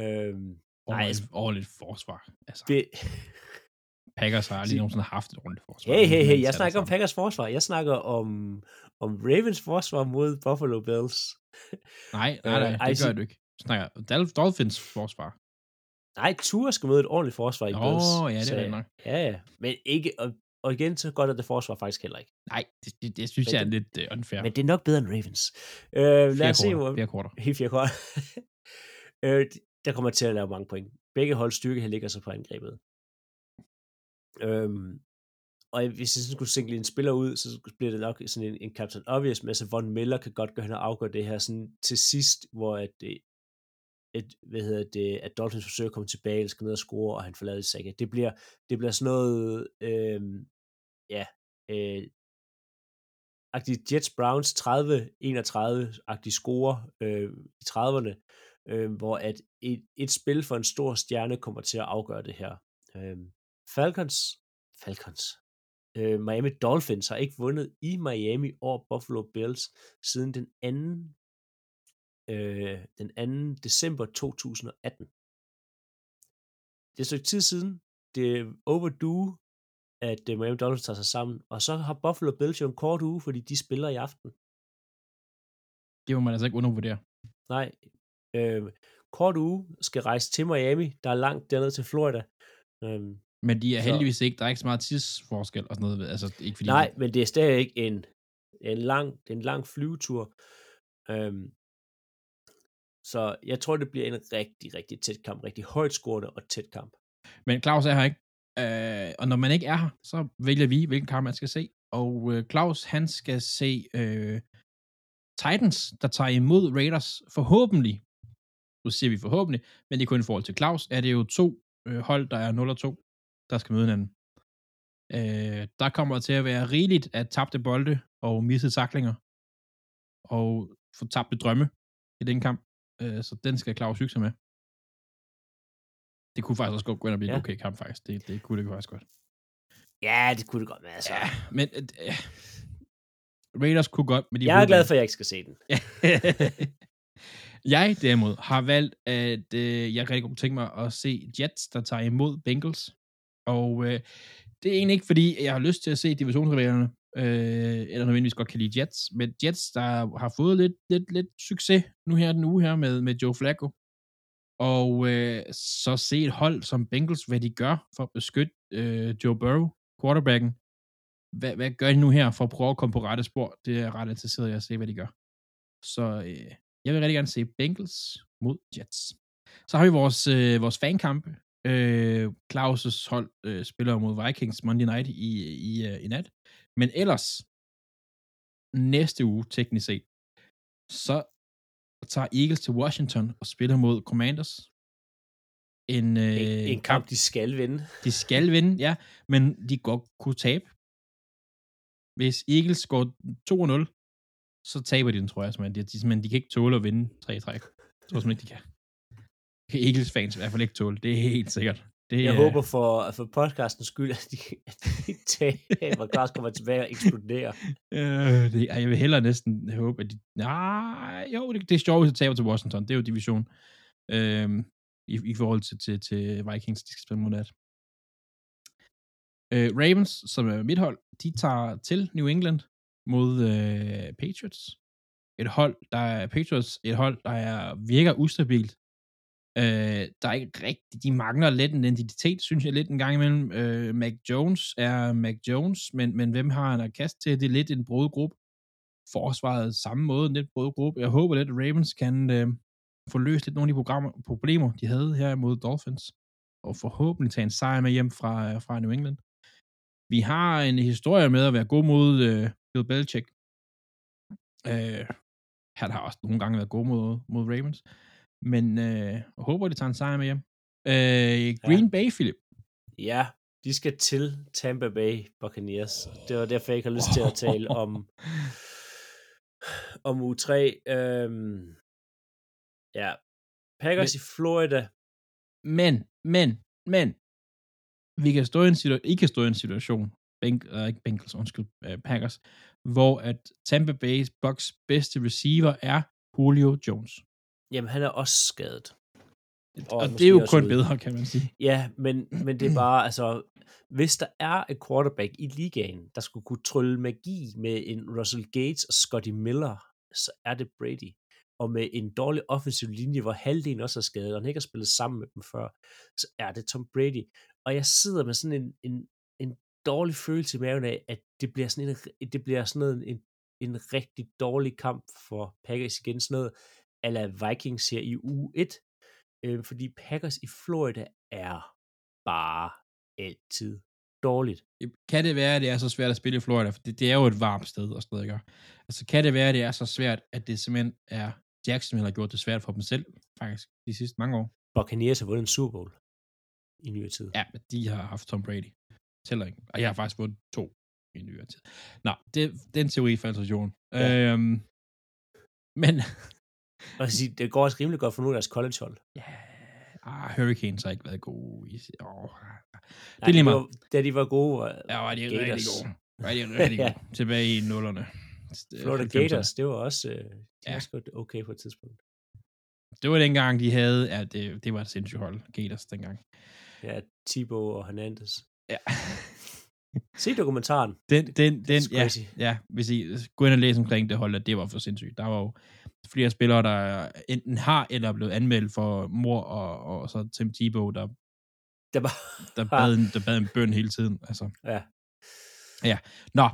Øhm, nej, et ordentligt forsvar. Altså. Det, Packers har aldrig nogensinde haft et ordentligt forsvar. Hey, hey, hey, jeg snakker om Packers forsvar. Jeg snakker om, om Ravens forsvar mod Buffalo Bills. Nej, nej, nej, det gør du ikke. Jeg snakker Dolphins forsvar. Nej, Tua skal møde et ordentligt forsvar i Åh, Bills. Oh, ja, det er nok. Ja, ja. Men ikke, og, og igen, så godt er det forsvar faktisk heller ikke. Nej, det, det, det synes men jeg er lidt uh, unfair. Men det er nok bedre end Ravens. Øh, lad os se, hvor... Fire korter. Helt fire korter. øh, der kommer til at lave mange point. Begge hold styrke ligger sig på angrebet. Øhm, og hvis jeg sådan skulle single en spiller ud, så bliver det nok sådan en, en Captain Obvious, men altså Von Miller kan godt gå hen og afgøre det her sådan til sidst, hvor at, øh, et, hvad hedder det, at Dolphins forsøger at komme tilbage, eller skal ned og score, og han forlader i. Det bliver, det bliver sådan noget, øh, ja, øh, agtig Jets Browns 30-31-agtig score øh, i 30'erne, øh, hvor at et, et spil for en stor stjerne kommer til at afgøre det her. Øh, Falcons, Falcons, øh, Miami Dolphins har ikke vundet i Miami over Buffalo Bills siden den anden øh, den 2. december 2018. Det er et stykke tid siden. Det er overdue, at uh, Miami Dolphins tager sig sammen. Og så har Buffalo Bills jo en kort uge, fordi de spiller i aften. Det må man altså ikke undervurdere. Nej. Øh, kort uge skal rejse til Miami. Der er langt dernede til Florida. Øh, men de er så. heldigvis ikke, der er ikke så meget tidsforskel og sådan noget. Altså, ikke fordi Nej, de... men det er stadig ikke en, en, lang, en lang flyvetur. Øhm, så jeg tror, det bliver en rigtig, rigtig tæt kamp. Rigtig højt scorende og tæt kamp. Men Claus er her ikke. Øh, og når man ikke er her, så vælger vi, hvilken kamp man skal se. Og øh, Claus, han skal se øh, Titans, der tager imod Raiders forhåbentlig. Nu siger vi forhåbentlig, men det er kun i forhold til Claus, er det jo to øh, hold, der er 0 og 2, der skal møde hinanden. Øh, der kommer til at være rigeligt af tabte bolde og missede taklinger og fortabte drømme i den kamp. Øh, så den skal Claus hygge sig med. Det kunne faktisk også godt gå ind og blive ja. en okay kamp, faktisk. Det, det kunne det faktisk godt. Ja, det kunne det godt, men altså... Ja, men... Øh, Raiders kunne godt, men de Jeg er glad for, at jeg ikke skal se den. jeg derimod har valgt, at øh, jeg rigtig godt tænke mig at se Jets, der tager imod Bengals. Og øh, det er egentlig ikke, fordi jeg har lyst til at se divisionsrivalerne, øh, eller nødvendigvis godt kan lide Jets, men Jets, der har fået lidt, lidt, lidt succes nu her den uge her med, med Joe Flacco. Og øh, så se et hold som Bengals, hvad de gør for at beskytte øh, Joe Burrow, quarterbacken, hvad, hvad gør de nu her for at prøve at komme på rette spor? Det er ret interesseret i at se, hvad de gør. Så øh, jeg vil rigtig gerne se Bengals mod Jets. Så har vi vores, øh, vores fankamp. Øh, Claus' hold øh, spiller mod Vikings Monday Night i, i, øh, i nat. Men ellers, næste uge teknisk set, så tager Eagles til Washington og spiller mod Commanders. En, øh, En, en kamp, de skal vinde. de skal vinde, ja, men de godt kunne tabe. Hvis Eagles går 2-0, så taber de den, tror jeg. Men de, de, de kan ikke tåle at vinde 3 træk. Jeg tror simpelthen ikke, de kan. Kan Eagles fans i hvert fald ikke tåle. Det er helt sikkert. Det, Jeg er- håber for, for podcastens skyld, at de, at de taber. Klaus kommer tilbage og eksploderer. Øh, det, jeg vil hellere næsten håbe, at de... Nej, jo, det, det er sjovt, de taber til Washington. Det er jo division. Øhm, i, I forhold til, til, til Vikings, de skal spille mod nat. Øh, Ravens, som er mit hold, de tager til New England mod øh, Patriots. Et hold, der er Patriots, et hold, der er, virker ustabilt. Øh, der er ikke rigtig, de mangler lidt en identitet, synes jeg lidt en gang imellem. Øh, Mac Jones er Mac Jones, men, men hvem har han at kaste til? Det er lidt en brodet gruppe. Forsvaret samme måde, en lidt brodet gruppe. Jeg håber lidt, at Ravens kan øh, få løst lidt nogle af de programmer, problemer, de havde her mod Dolphins, og forhåbentlig tage en sejr med hjem fra, fra New England. Vi har en historie med at være god mod øh, Bill Belichick. Øh, han har også nogle gange været god mod, mod Ravens. Men øh, jeg håber, de tager en sejr med hjem. Øh, Green ja. Bay, Philip. Ja, de skal til Tampa Bay Buccaneers. Det var derfor, jeg ikke har lyst til at tale om, om U3. Øhm, ja, Packers Men- i Florida. Men, men, men, vi kan stå i en situation, I kan stå i en situation, Bank, uh, ikke Bengals, undskyld, uh, Packers, hvor at Tampa Bay Bucks bedste receiver er Julio Jones. Jamen, han er også skadet. Og, og det er jo kun ude. bedre, kan man sige. Ja, men, men det er bare, altså, hvis der er et quarterback i ligaen, der skulle kunne trylle magi med en Russell Gates og Scotty Miller, så er det Brady. Og med en dårlig offensiv linje, hvor halvdelen også er skadet, og han ikke har spillet sammen med dem før, så er det Tom Brady. Og jeg sidder med sådan en, en, en dårlig følelse i maven af, at det bliver sådan en, det bliver sådan noget, en, en rigtig dårlig kamp for Packers igen, sådan noget, ala Vikings her i uge 1, øh, fordi Packers i Florida er bare altid dårligt. Kan det være, at det er så svært at spille i Florida? For det, det er jo et varmt sted og sådan noget, ikke? Altså, kan det være, at det er så svært, at det simpelthen er Jacksonville har gjort det svært for dem selv, faktisk, de sidste mange år? Buccaneers har vundet en Super Bowl i nyere tid. Ja, men de har haft Tom Brady. Tæller ikke. Og jeg har faktisk vundet to i nyere tid. Nå, det, den teori til jorden. Ja. Øhm, men, Og jeg siger, det går også rimelig godt for nogle af deres college-hold. ja, ah, Hurricanes har ikke været gode. I, åh, Nej, er lige de meget. var, da de var gode, var ja, var de Gators. rigtig gode. Var de rigtig Ja. gode. Tilbage i nullerne. Florida 90'erne. Gators, det var også, øh, de Ja. ja. også godt okay på et tidspunkt. Det var dengang, de havde, ja, det, det var et sindssygt hold, Gators dengang. Ja, Thibaut og Hernandez. Ja. Se dokumentaren. Den, den, den, ja, ja, hvis I gå ind og læse omkring det hold, det var for sindssygt. Der var jo flere spillere, der enten har eller er blevet anmeldt for mor, og, og så Tim Tebow, der, Det var, der, bad en, der bad en bøn hele tiden. Altså. ja. Nå,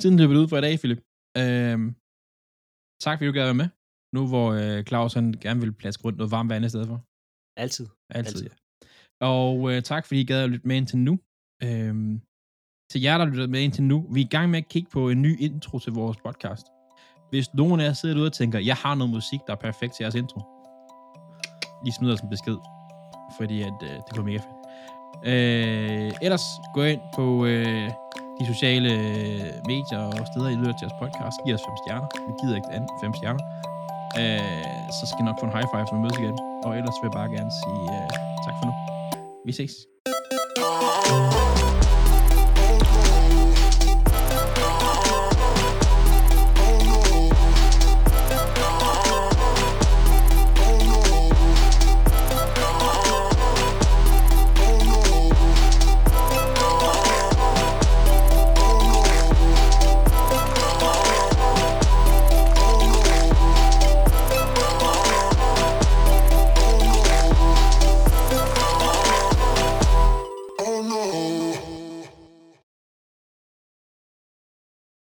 tiden løber ud for i dag, Philip. Øhm, tak, fordi du gad være med. Nu hvor øh, Claus han gerne vil plaske rundt noget varmt vand i stedet for. Altid. Altid, Altid. ja. Og øh, tak, fordi I gad at lytte med indtil nu. Øhm, til jer, der har lyttet med indtil nu, vi er i gang med at kigge på en ny intro til vores podcast. Hvis nogen af jer sidder derude og tænker, jeg har noget musik, der er perfekt til jeres intro, lige smider os en besked, fordi at, øh, det går mega fedt. Øh, ellers gå ind på øh, de sociale øh, medier og steder, I lytter til jeres podcast. Giv os fem stjerner. Vi gider ikke andet fem stjerner. Øh, så skal I nok få en high five, når vi mødes igen. Og ellers vil jeg bare gerne sige øh, tak for nu. Vi ses.